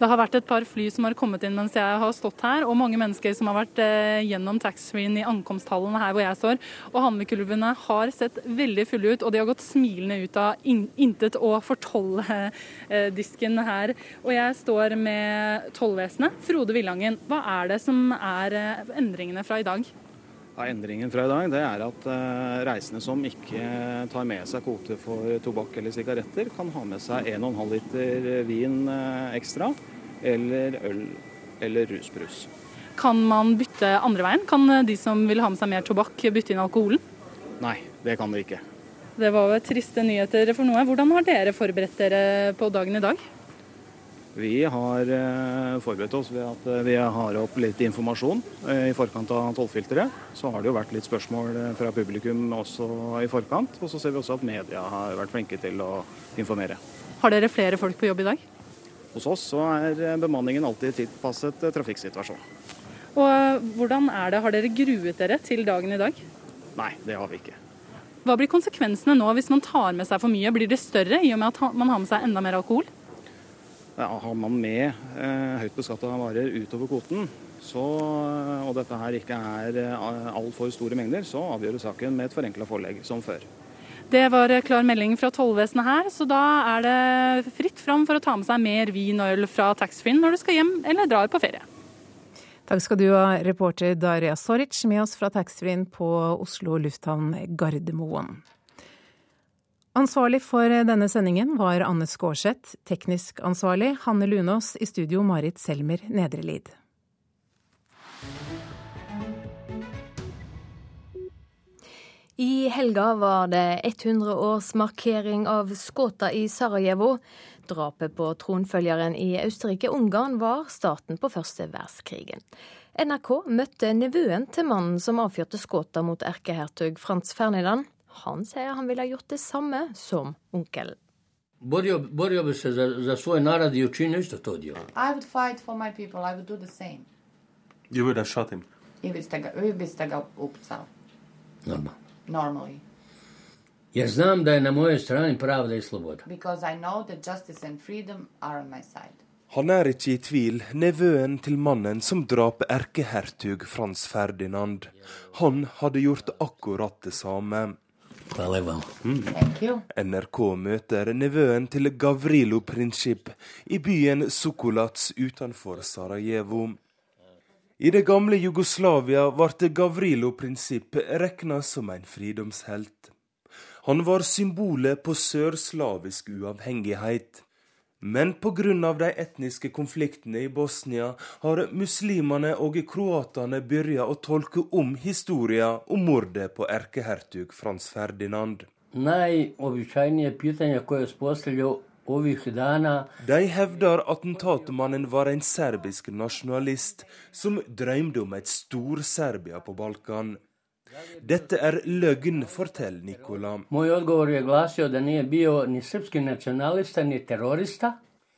Det har vært et par fly som har kommet inn mens jeg har stått her, og mange mennesker som har vært eh, gjennom taxfree-en i ankomsthallene her hvor jeg står. Og handlekurvene har sett veldig fulle ut, og de har gått smilende ut av in intet å fortolle-disken her. Og jeg står med tollvesenet, Frode Villangen. Hva er det som er eh, endringene fra i dag? Ja, endringen fra i dag det er at uh, reisende som ikke tar med seg kvote for tobakk eller sigaretter, kan ha med seg 1,5 liter vin uh, ekstra, eller øl eller rusbrus. Kan man bytte andre veien? Kan de som vil ha med seg mer tobakk, bytte inn alkoholen? Nei, det kan de ikke. Det var jo triste nyheter for noe. Hvordan har dere forberedt dere på dagen i dag? Vi har eh, forberedt oss ved at eh, vi har opp litt informasjon eh, i forkant av tollfilteret. Så har det jo vært litt spørsmål fra publikum også i forkant. Og så ser vi også at media har vært flinke til å informere. Har dere flere folk på jobb i dag? Hos oss så er bemanningen alltid tilpasset trafikksituasjonen. Og hvordan er det, Har dere gruet dere til dagen i dag? Nei, det har vi ikke. Hva blir konsekvensene nå hvis man tar med seg for mye? Blir det større i og med at man har med seg enda mer alkohol? Har man med eh, høyt beskatta varer utover kvoten, så, og dette her ikke er eh, altfor store mengder, så avgjøres saken med et forenkla forelegg som før. Det var klar melding fra tollvesenet her, så da er det fritt fram for å ta med seg mer vin og øl fra taxfree-en når du skal hjem eller drar på ferie. Takk skal du ha, reporter Daria Soric med oss fra taxfree-en på Oslo lufthavn Gardermoen. Ansvarlig for denne sendingen var Anne Skårseth, teknisk ansvarlig Hanne Lunås, i studio Marit Selmer Nedrelid. I helga var det 100-årsmarkering av Skåta i Sarajevo. Drapet på tronfølgeren i Østerrike-Ungarn var starten på første verdenskrigen. NRK møtte nevøen til mannen som avfyrte Skåta mot erkehertug Frans Ferdinand. Han sier han ville gjort det samme som onkelen. Borio, borio bi se za, za svoj narod i učinio isto to dio. I would fight for my people. I would do the same. You would have shot him. I biste ga, vi biste ga upcao. Normalno. Normally. Ja znam da je na mojoj strani pravda i sloboda. Because I know that justice and freedom are on my side. Han er ikke i tvil, nevøen til mannen som drap erkehertug Frans Ferdinand. Han hadde gjort akkurat det samme. Mm. NRK møter nevøen til Gavrilo Princip i byen Sukolats utenfor Sarajevo. I det gamle Jugoslavia ble Gavrilo Prinsipp regna som en fridomshelt. Han var symbolet på sørslavisk uavhengighet. Men pga. de etniske konfliktene i Bosnia har muslimene og kroatene begynt å tolke om historien om mordet på erkehertug Frans Ferdinand. Najobičajnije pitanje koje je dana De hevder attentatmannen var en serbisk nasjonalist som drømte om et stor-Serbia på Balkan. Dette er løgn, forteller Nikola. Moj odgovor je glasio da nije bio ni srpski nacionalista ni terorista.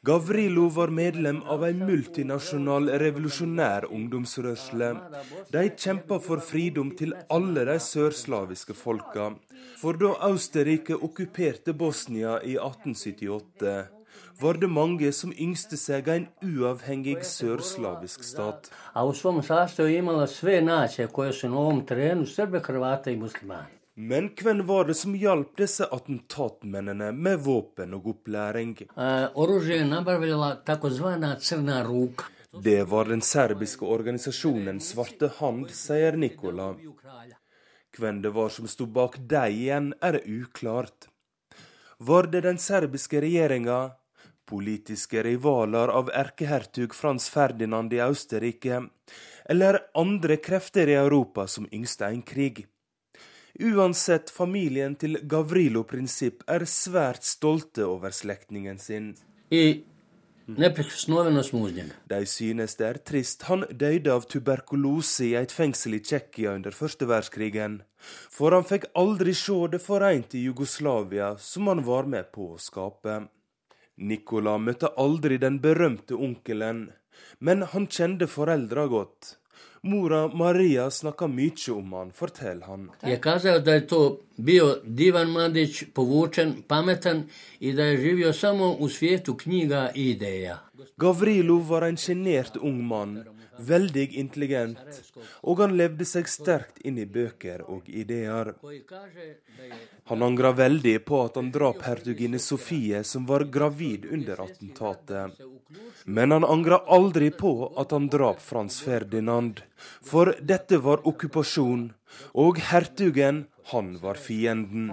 Gavrilo var medlem av en multinasjonal revolusjonær ungdomsrørsle. De kjempa for fridom til alle de sørslaviske folka. For da Austerrike okkuperte Bosnia i 1878, var det mange som yngste seg en uavhengig sørslavisk stat. Men hvem var det som hjalp disse attentatmennene med våpen og opplæring? Det var den serbiske organisasjonen Svarte Hand, sier Nikola. Hvem det var som sto bak dem igjen, er uklart. Var det den serbiske regjeringa? politiske rivaler av erkehertug Frans Ferdinand i Austerrike, eller andre krefter i Europa som yngste en krig. Uansett, familien til Gavrilo Prinsipp er svært stolte over slektningen sin. De synes det er trist han døde av tuberkulose i et fengsel i Tsjekkia under første verdenskrigen, for han fikk aldri se det foreinte Jugoslavia som han var med på å skape. Nikola møtte aldri den berømte onkelen, men han kjente foreldra godt. Mora Maria snakka mye om han, forteller han. Jeg kaller da je to bio divan mladić, povučen, pametan i da je živio samo u svijetu knjiga i ideja. Gavrilo var en sjenert ung mann, veldig intelligent, og han levde seg sterkt inn i bøker og ideer. Han angra veldig på at han drap hertuginne Sofie, som var gravid under attentatet. Men han angra aldri på at han drap Frans Ferdinand, for dette var okkupasjon, og hertugen, han var fienden.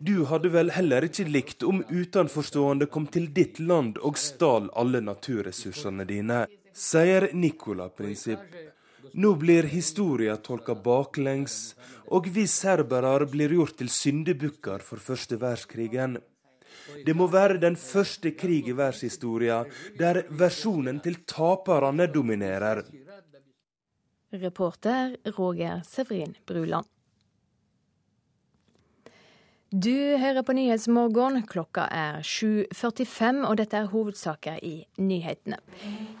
Du hadde vel heller ikke likt om utenforstående kom til ditt land og stal alle naturressursene dine, sier Nicola Prinsipp. Nå blir historia tolka baklengs, og vi serbere blir gjort til syndebukker for første verdenskrigen. Det må være den første krig i verdenshistoria der versjonen til taperne dominerer. Reporter Roger Severin Bruland. Du hører på Nyhetsmorgen. Klokka er 7.45, og dette er hovedsaker i nyhetene.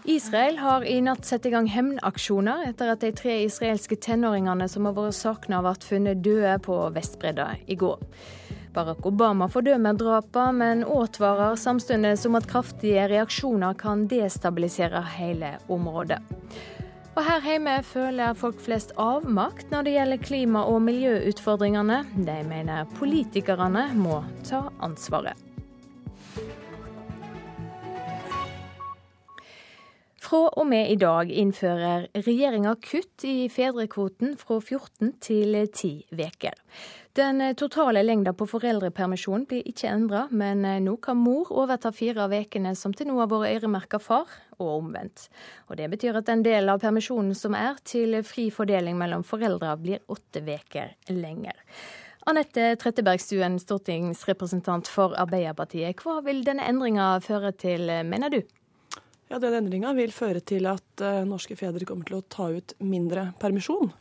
Israel har i natt satt i gang hevnaksjoner etter at de tre israelske tenåringene som har vært savna, ble funnet døde på Vestbredda i går. Barack Obama fordømmer drapene, men advarer samtidig om at kraftige reaksjoner kan destabilisere hele området. Og her hjemme føler folk flest avmakt når det gjelder klima- og miljøutfordringene. De mener politikerne må ta ansvaret. Fra og med i dag innfører regjeringa kutt i fedrekvoten fra 14 til 10 uker. Den totale lengda på foreldrepermisjonen blir ikke endra, men nå kan mor overta fire av ukene som til nå har vært øremerka far, og omvendt. Og Det betyr at en del av permisjonen som er til fri fordeling mellom foreldre, blir åtte uker lenger. Anette Trettebergstuen, stortingsrepresentant for Arbeiderpartiet. Hva vil denne endringa føre til, mener du? Ja, Den endringa vil føre til at uh, norske fedre kommer til å ta ut mindre permisjon.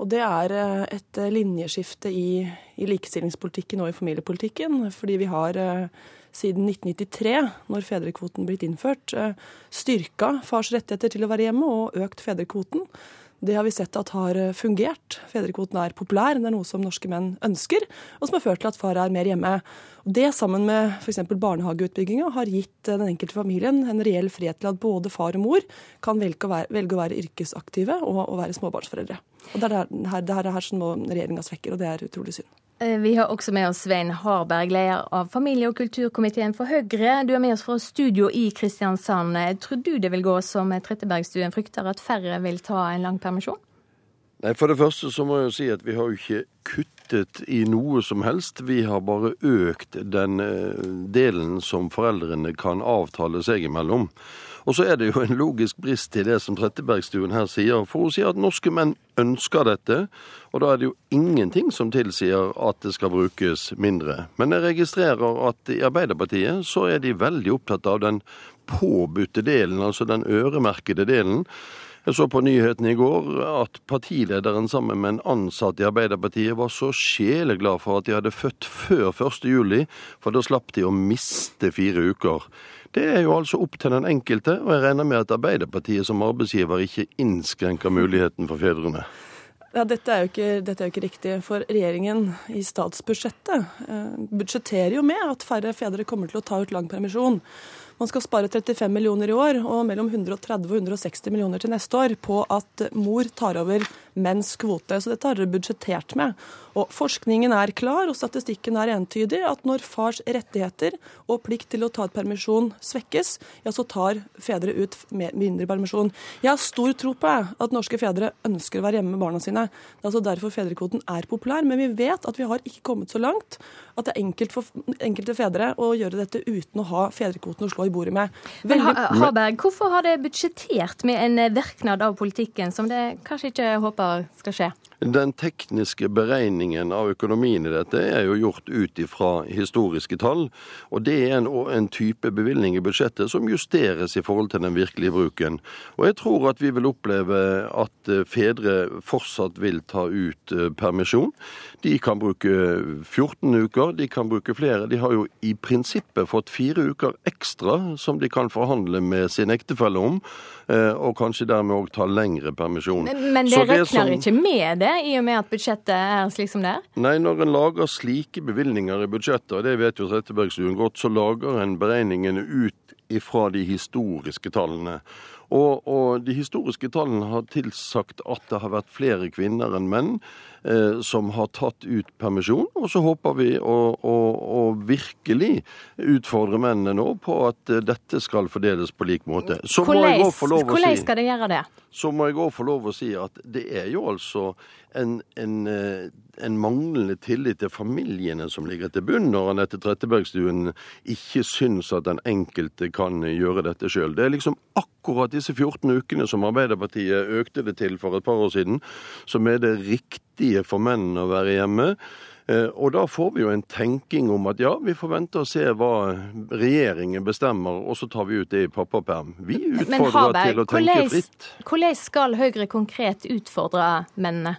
Og det er uh, et linjeskifte i, i, likestillingspolitikken og i familiepolitikken. Fordi vi har uh, siden 1993, når fedrekvoten blitt innført, styrka fars rettigheter til å være hjemme og økt fedrekvoten. Det har vi sett at har fungert. Fedrekvoten er populær, det er noe som norske menn ønsker, og som har ført til at far er mer hjemme. Det sammen med f.eks. barnehageutbygginga har gitt den enkelte familien en reell frihet til at både far og mor kan velge å være, velge å være yrkesaktive og, og, være småbarnsforeldre. Og Det er det her, det her, her som regjeringa svekker, og det er utrolig synd. Vi har også med oss Svein Harberg, leder av familie- og kulturkomiteen for Høyre. Du er med oss fra studio i Kristiansand. Tror du det vil gå som Trettebergstuen frykter, at færre vil ta en lang permisjon? Nei, For det første så må jeg jo si at vi har jo ikke kuttet i noe som helst. Vi har bare økt den delen som foreldrene kan avtale seg imellom. Og så er det jo en logisk brist i det som Trettebergstuen her sier. For hun sier at norske menn ønsker dette, og da er det jo ingenting som tilsier at det skal brukes mindre. Men jeg registrerer at i Arbeiderpartiet så er de veldig opptatt av den påbudte delen, altså den øremerkede delen. Jeg så på nyhetene i går at partilederen sammen med en ansatt i Arbeiderpartiet var så sjeleglad for at de hadde født før 1. juli, for da slapp de å miste fire uker. Det er jo altså opp til den enkelte, og jeg regner med at Arbeiderpartiet som arbeidsgiver ikke innskrenker muligheten for fedrene. Ja, dette er, ikke, dette er, jo ikke, riktig, for regjeringen i statsbudsjettet eh, budsjetterer jo med at færre fedre kommer til å ta ut lang permisjon. Man skal spare 35 millioner i år og mellom 130 og 160 millioner til neste år på at mor tar over menns kvote. Så dette har dere budsjettert med. Og Forskningen er klar, og statistikken er entydig. At når fars rettigheter og plikt til å ta ut permisjon svekkes, ja, så tar fedre ut mindre permisjon. Jeg har stor tro på at norske fedre ønsker å være hjemme med barna sine. Det er altså derfor fedrekvoten er populær. Men vi vet at vi har ikke kommet så langt at det er enkelt for enkelte fedre å gjøre dette uten å ha fedrekvoten å slå i bordet med. Veldig... Men Harberg, hvorfor har det budsjettert med en verknad av politikken som det kanskje ikke håper skal skje? Den tekniske beregningen av økonomien i dette er jo gjort ut ifra historiske tall. Og det er en, en, type bevilgning i budsjettet som justeres i forhold til den virkelige bruken. Og jeg tror at vi vil oppleve at eh, fedre fortsatt vil ta ut eh, permisjon. De kan bruke 14 uker, de kan bruke flere. De har jo i prinsippet fått fire uker ekstra som de kan forhandle med sin ektefelle om. Eh, og kanskje dermed òg ta lengre permisjon. Men, men det regner som... ikke med det, i og med at budsjettet er slik som det er? Nei, når en lager slike bevilgninger i budsjettet, og det vet jo Trettebergstuen godt, så lager en beregningene ut ifra de historiske tallene. Og, og, de historiske tallene har tilsagt at det har vært flere kvinner enn menn som har tatt ut permisjon. Og så håper vi å, å, å virkelig utfordre mennene nå på at eh, dette skal fordeles på lik måte. Så hvordan, hvordan skal det gjøre det? Så må jeg òg få lov å si at det er jo altså en, en, eh, en, manglende tillit til familiene som ligger til bunn når Anette Trettebergstuen ikke syns at den enkelte kan gjøre dette sjøl. Det er liksom akkurat disse 14 ukene som Arbeiderpartiet økte det til for et par år siden, som er det riktige for menn å være hjemme. Eh, og da får vi jo en tenking om at ja, vi får vente og se hva regjeringen bestemmer, og så tar vi ut det i pappaperm. Vi utfordrer til å tenke fritt. Hvordan skal Høyre konkret utfordre mennene?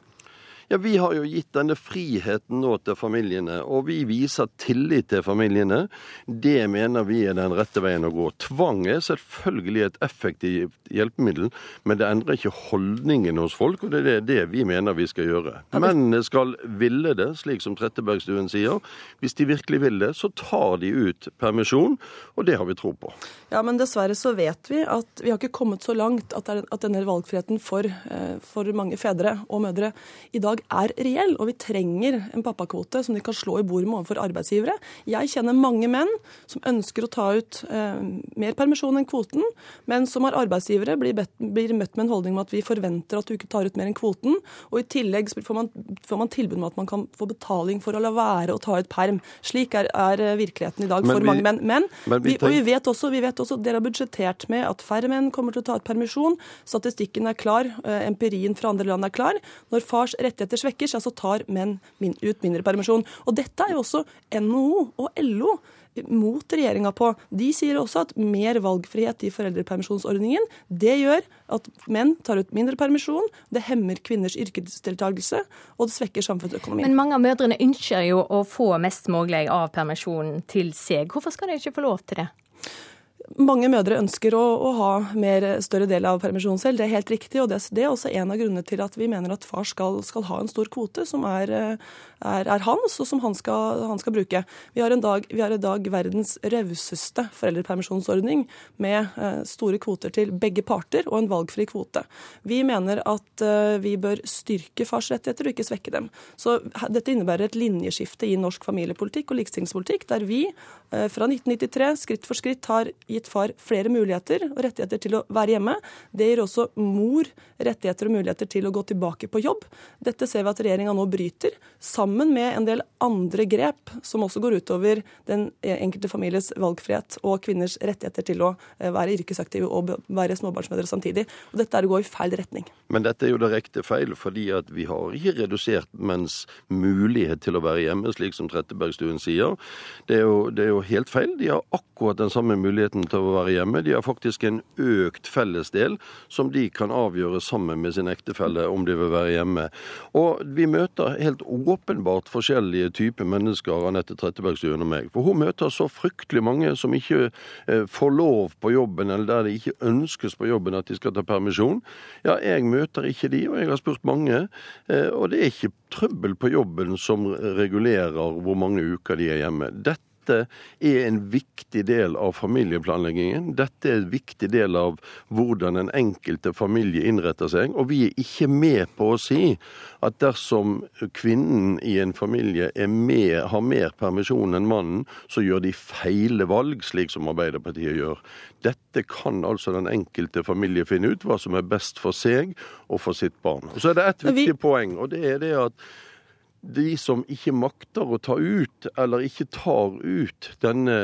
Ja, Vi har jo gitt denne friheten nå til familiene, og vi viser tillit til familiene. Det mener vi er den rette veien å gå. Tvang er selvfølgelig et effektivt hjelpemiddel, men det endrer ikke holdningen hos folk, og det er det vi mener vi skal gjøre. Mennene skal ville det, slik som Trettebergstuen sier. Hvis de virkelig vil det, så tar de ut permisjon, og det har vi tro på. Ja, men dessverre så vet vi at vi har ikke kommet så langt at, denne valgfriheten for, eh, for mange fedre og mødre i dag er reell, og vi trenger en pappakvote som de kan slå i bord med overfor arbeidsgivere. Jeg kjenner mange menn som ønsker å ta ut eh, mer permisjon enn kvoten, men som har arbeidsgivere blir, bedt, blir, møtt med en holdning om at vi forventer at du ikke tar ut mer enn kvoten, og i tillegg får man, får man tilbud om at man kan få betaling for å la være å ta ut perm. Slik er, er eh, virkeligheten i dag men for vi, mange menn. Men, men vi, og vi vet også, vi vet også dere har budsjettert med at færre menn kommer til å ta ut permisjon. Statistikken er klar, eh, empirien fra andre land er klar. Når fars rettigheter rettigheter svekkes, ja, så tar menn min, ut mindre permisjon. Og dette er jo også NHO og LO mot regjeringa på. De sier også at mer valgfrihet i foreldrepermisjonsordningen det gjør at menn tar ut mindre permisjon, det hemmer kvinners yrkesdeltakelse, og det svekker samfunnsøkonomien. Men mange av mødrene ønsker jo å få mest mulig av permisjonen til seg. Hvorfor skal de ikke få lov til det? Mange mødre ønsker å, å, ha mer større del av permisjonen selv. Det er helt riktig, og det, det, er også en av grunnene til at vi mener at far skal, skal ha en stor kvote som er, er, er hans, og som han skal, han skal bruke. Vi har, dag, vi har, i dag verdens rauseste foreldrepermisjonsordning med uh, store kvoter til begge parter og en valgfri kvote. Vi mener at uh, vi bør styrke fars rettigheter og ikke svekke dem. Så dette innebærer et linjeskifte i norsk familiepolitikk og likestillingspolitikk, der vi fra 1993 skritt for skritt har gitt far flere muligheter og rettigheter til å være hjemme. Det gir også mor rettigheter og muligheter til å gå tilbake på jobb. Dette ser vi at regjeringa nå bryter, sammen med en del andre grep som også går utover den enkelte families valgfrihet og kvinners rettigheter til å eh, være yrkesaktive og være småbarnsmødre samtidig. Og dette er å gå i feil retning. Men dette er jo direkte feil, fordi at vi har ikke redusert menns mulighet til å være hjemme, slik som Trettebergstuen sier. Det er, jo, det er jo helt feil. De har akkurat den samme muligheten til å være hjemme. De har faktisk en økt fellesdel som de kan avgjøre sammen med sin ektefelle om de vil være hjemme. Og vi møter helt åpenbart forskjellige typer mennesker, Anette Trettebergstuen og meg. For hun møter så fryktelig mange som ikke eh, får lov på jobben, eller der det ikke ønskes på jobben at de skal ta permisjon. Ja, jeg møter ikke de, og jeg har spurt mange. Eh, og det er ikke trøbbel på jobben som regulerer hvor mange uker de er hjemme. Dette dette er en viktig del av familieplanleggingen. Dette er en viktig del av hvordan den enkelte familie innretter seg. Og vi er ikke med på å si at dersom kvinnen i en familie med, har mer permisjon enn mannen, så gjør de feile valg, slik som Arbeiderpartiet gjør. Dette kan altså den enkelte familie finne ut hva som er best for seg og for sitt barn. Og Så er det ett viktig poeng, og det er det at de som ikke makter å ta ut, eller ikke tar ut denne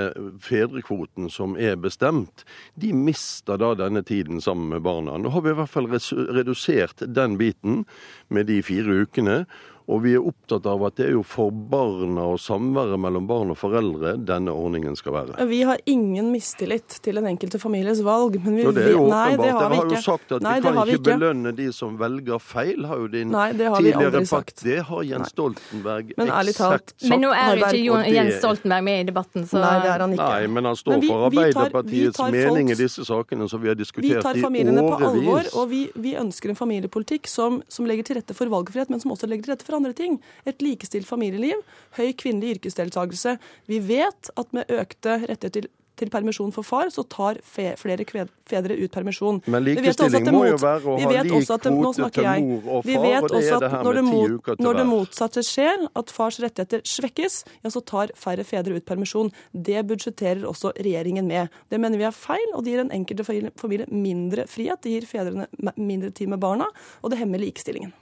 fedrekvoten som er bestemt, de mister da denne tiden sammen med barna. Nå har vi i hvert fall redusert den biten med de fire ukene. Og vi er opptatt av at det er jo for barna og samværet mellom barn og foreldre denne ordningen skal være. Vi har ingen mistillit til den enkelte families valg. Men vi jo, det er jo vet... Nei, det har vi ikke. har jo sagt at Nei, vi kan vi ikke belønne de som velger feil, har jo din Nei, det har vi tidligere aldri sagt. sagt. Det har Jens Stoltenberg Men ærlig eksakt talt- sagt. Men nå er jo ikke Jens Stoltenberg med i debatten, så Nei, det er han ikke. Nei, men han står Men vi- for Arbeiderpartiets vi tar mening i disse sakene som vi har diskutert i årevis. Vi tar familiene på alvor, og vi, vi ønsker en familiepolitikk som, som legger til rette for valgfrihet, men som også legger til rette for andre ting. Et likestilt familieliv, høy kvinnelig yrkesdeltakelse. Vi vet at med økte rettigheter til, til permisjon for far, så tar fe, flere fedre ut permisjon. Men likestilling må jo være å ha lik kvote til mor og far, og det er det her med ti uker til hver. når det motsatte skjer, at fars rettigheter svekkes, ja, så tar færre fedre ut permisjon. Det budsjetterer også regjeringen med. Det mener vi er feil, og det gir den enkelte familie mindre frihet. Det gir fedrene mindre tid med barna, og det hemmer likestillingen.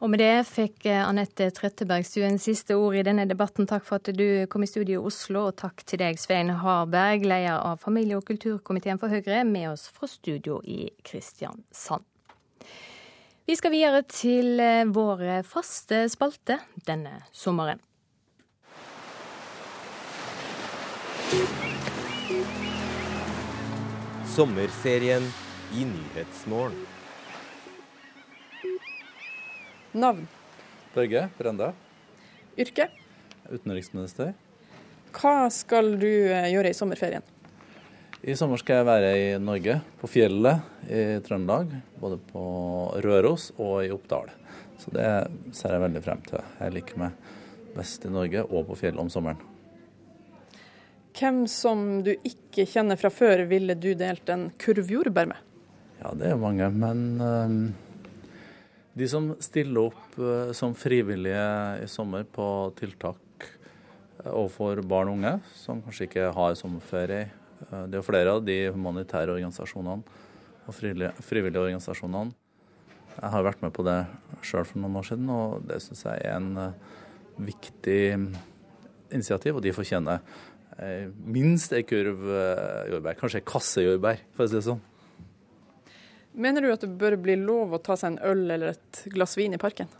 Og med det fikk eh, Anette Trettebergstuen siste ord i denne debatten. Takk for at du kom i studio i Oslo, og takk til deg, Svein Harberg, leder av familie- og kulturkomiteen for Høyre, med oss fra studio i Kristiansand. Vi skal videre til eh, vår faste spalte denne sommeren. Sommerserien i Nyhetsmorgen. Navn. Børge Brende, Yrke. utenriksminister. Hva skal du eh, gjøre i sommerferien? I sommer skal jeg være i Norge, på fjellet i Trøndelag. Både på Røros og i Oppdal. Så det ser jeg veldig frem til. Jeg liker meg best i Norge og på fjellet om sommeren. Hvem som du ikke kjenner fra før, ville du delt en kurv jordbær med? Ja, det er mange, men øhm, de som stiller opp øh, som frivillige i sommer på tiltak øh, overfor barn og unge, som kanskje ikke har sommerferie øh, Det er flere av de humanitære organisasjonene og frivillige, organisasjonene. Jeg har vært med på det sjøl for noen år siden, og det syns jeg er en viktig initiativ, og de fortjener eh, minst ei kurv jordbær, kanskje ei kasse jordbær, for å si det sånn. Mener du at det bør bli lov å ta seg en øl eller et glass vin i parken?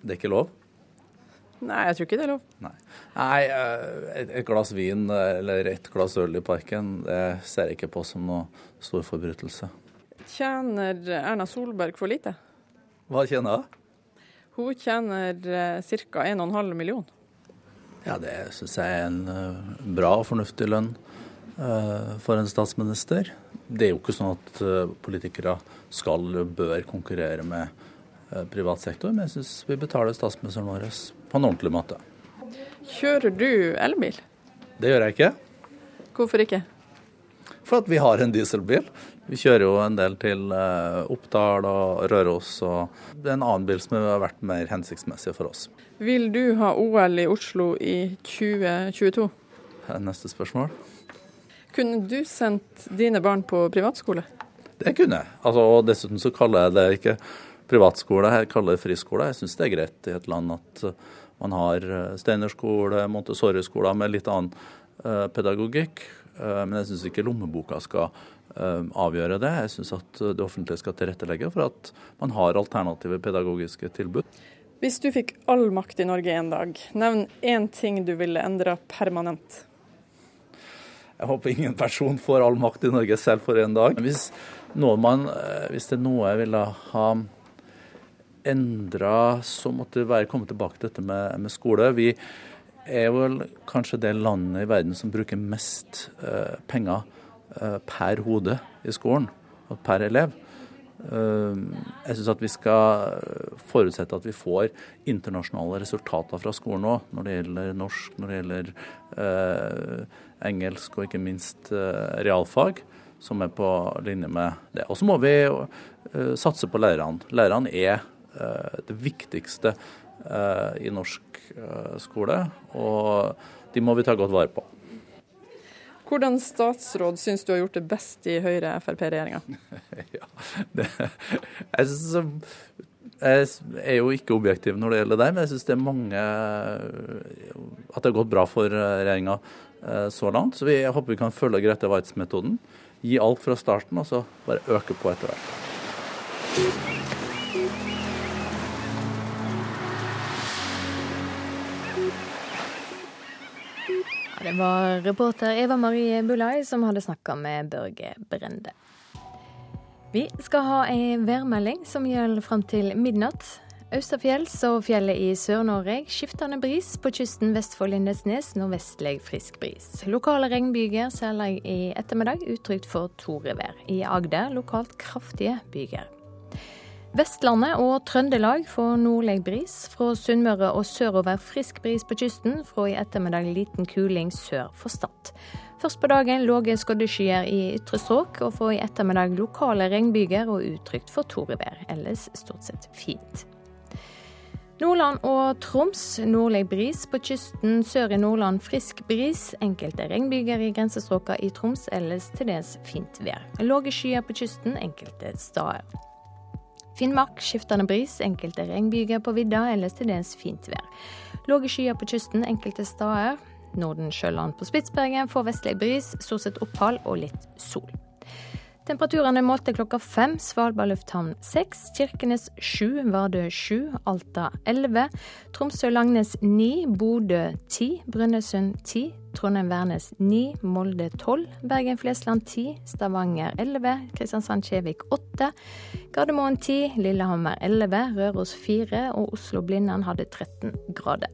Det er ikke lov? Nei, jeg tror ikke det er lov. Nei, Nei eh, et, glass vin eh, eller et glass øl i parken, det ser jeg ikke på som noe stor forbrytelse. Tjener Erna Solberg for lite? Hva tjener hun? Hun tjener eh, ca. 1,5 million. Ja, det syns jeg er en bra og fornuftig lønn for en statsminister. Det er jo ikke sånn at eh, politikere skal og bør konkurrere med eh, privat sektor, men jeg syns vi betaler statsministeren vår på en ordentlig måte. Kjører du elbil? Det gjør jeg ikke. Hvorfor ikke? For at vi har en dieselbil. Vi kjører jo en del til eh, Oppdal og Røros, og det er en annen bil som har vært mer hensiktsmessig for oss. Vil du ha OL i Oslo i 2022? Neste spørsmål. Kunne du sendt dine barn på privatskole? Det kunne jeg. Altså, og dessuten så kaller jeg det ikke privatskole, jeg kaller det friskole. Jeg syns det er greit i et land at uh, man har uh, Steinerskole, Montessori-skoler med litt annen uh, pedagogikk. Men jeg syns ikke lommeboka skal avgjøre det. Jeg syns at det offentlige skal tilrettelegge for at man har alternative pedagogiske tilbud. Hvis du fikk all makt i Norge en dag, nevn én ting du ville endra permanent. Jeg håper ingen person får all makt i Norge selv for en dag. Hvis, man, eh, hvis det er noe jeg ville ha endra, så måtte det være å komme tilbake til dette med, med skole. Vi er vel kanskje det landet i verden som bruker mest eh, penger eh, per hode i skolen, og per elev. Jeg syns at vi skal forutsette at vi får internasjonale resultater fra skolen òg, når det gjelder norsk, når det gjelder eh, engelsk og ikke minst eh, realfag, som er på linje med det. Og så må vi eh, satse på lærerne. Lærerne er eh, det viktigste i norsk skole, og de må vi ta godt vare på. Hvordan statsråd syns du har gjort det best i Høyre-Frp-regjeringa? *laughs* ja, jeg, synes, jeg er jo ikke objektiv når det gjelder det, men jeg syns det er mange At det har gått bra for regjeringa så langt. Så vi, håper vi kan følge Grete Waitz-metoden. Gi alt fra starten, og så bare øke på etter hvert. Det var reporter Eva Marie Bulai som hadde snakka med Børge Brende. Vi skal ha ei værmelding som gjelder fram til midnatt. Østafjells og fjellet i Sør-Norge skiftende bris. På kysten vest for Lindesnes nordvestlig frisk bris. Lokale regnbyger, særlig i ettermiddag, utrygt for torevær. I Agder lokalt kraftige byger. Vestlandet og Trøndelag får nordlig bris. Fra Sunnmøre og sørover frisk bris på kysten. Fra i ettermiddag liten kuling sør for Stad. Først på dagen lave skodde i ytre strøk, og fra i ettermiddag lokale regnbyger og utrygt for torevær. Ellers stort sett fint. Nordland og Troms nordlig bris. På kysten sør i Nordland frisk bris. Enkelte regnbyger i grensestråka i Troms, ellers til dels fint vær. Lave skyer på kysten enkelte steder. Finnmark skiftende bris, enkelte regnbyger på vidda, ellers til dels fint vær. Lave skyer på kysten enkelte steder. Nordensjøland på Spitsbergen får vestlig bris, stort sett opphold og litt sol. Temperaturene målte klokka fem. Svalbard lufthavn seks. Kirkenes sju. Vardø sju. Alta elleve. Tromsø-Langnes ni. Bodø ti. Brønnøysund ti. Trondheim-Værnes ni. Molde tolv. Bergen-Flesland ti. Stavanger elleve. Kristiansand-Kjevik åtte. Gardermoen ti. Lillehammer elleve. Røros fire. Og Oslo-Blindern hadde 13 grader.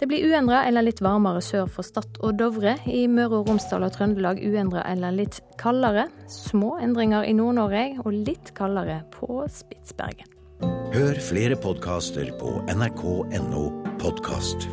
Det blir uendra eller litt varmere sør for Stad og Dovre. I Møre og Romsdal og Trøndelag uendra eller litt kaldere. Små endringer i Nord-Norge og litt kaldere på Spitsbergen. Hør flere podkaster på nrk.no podkast.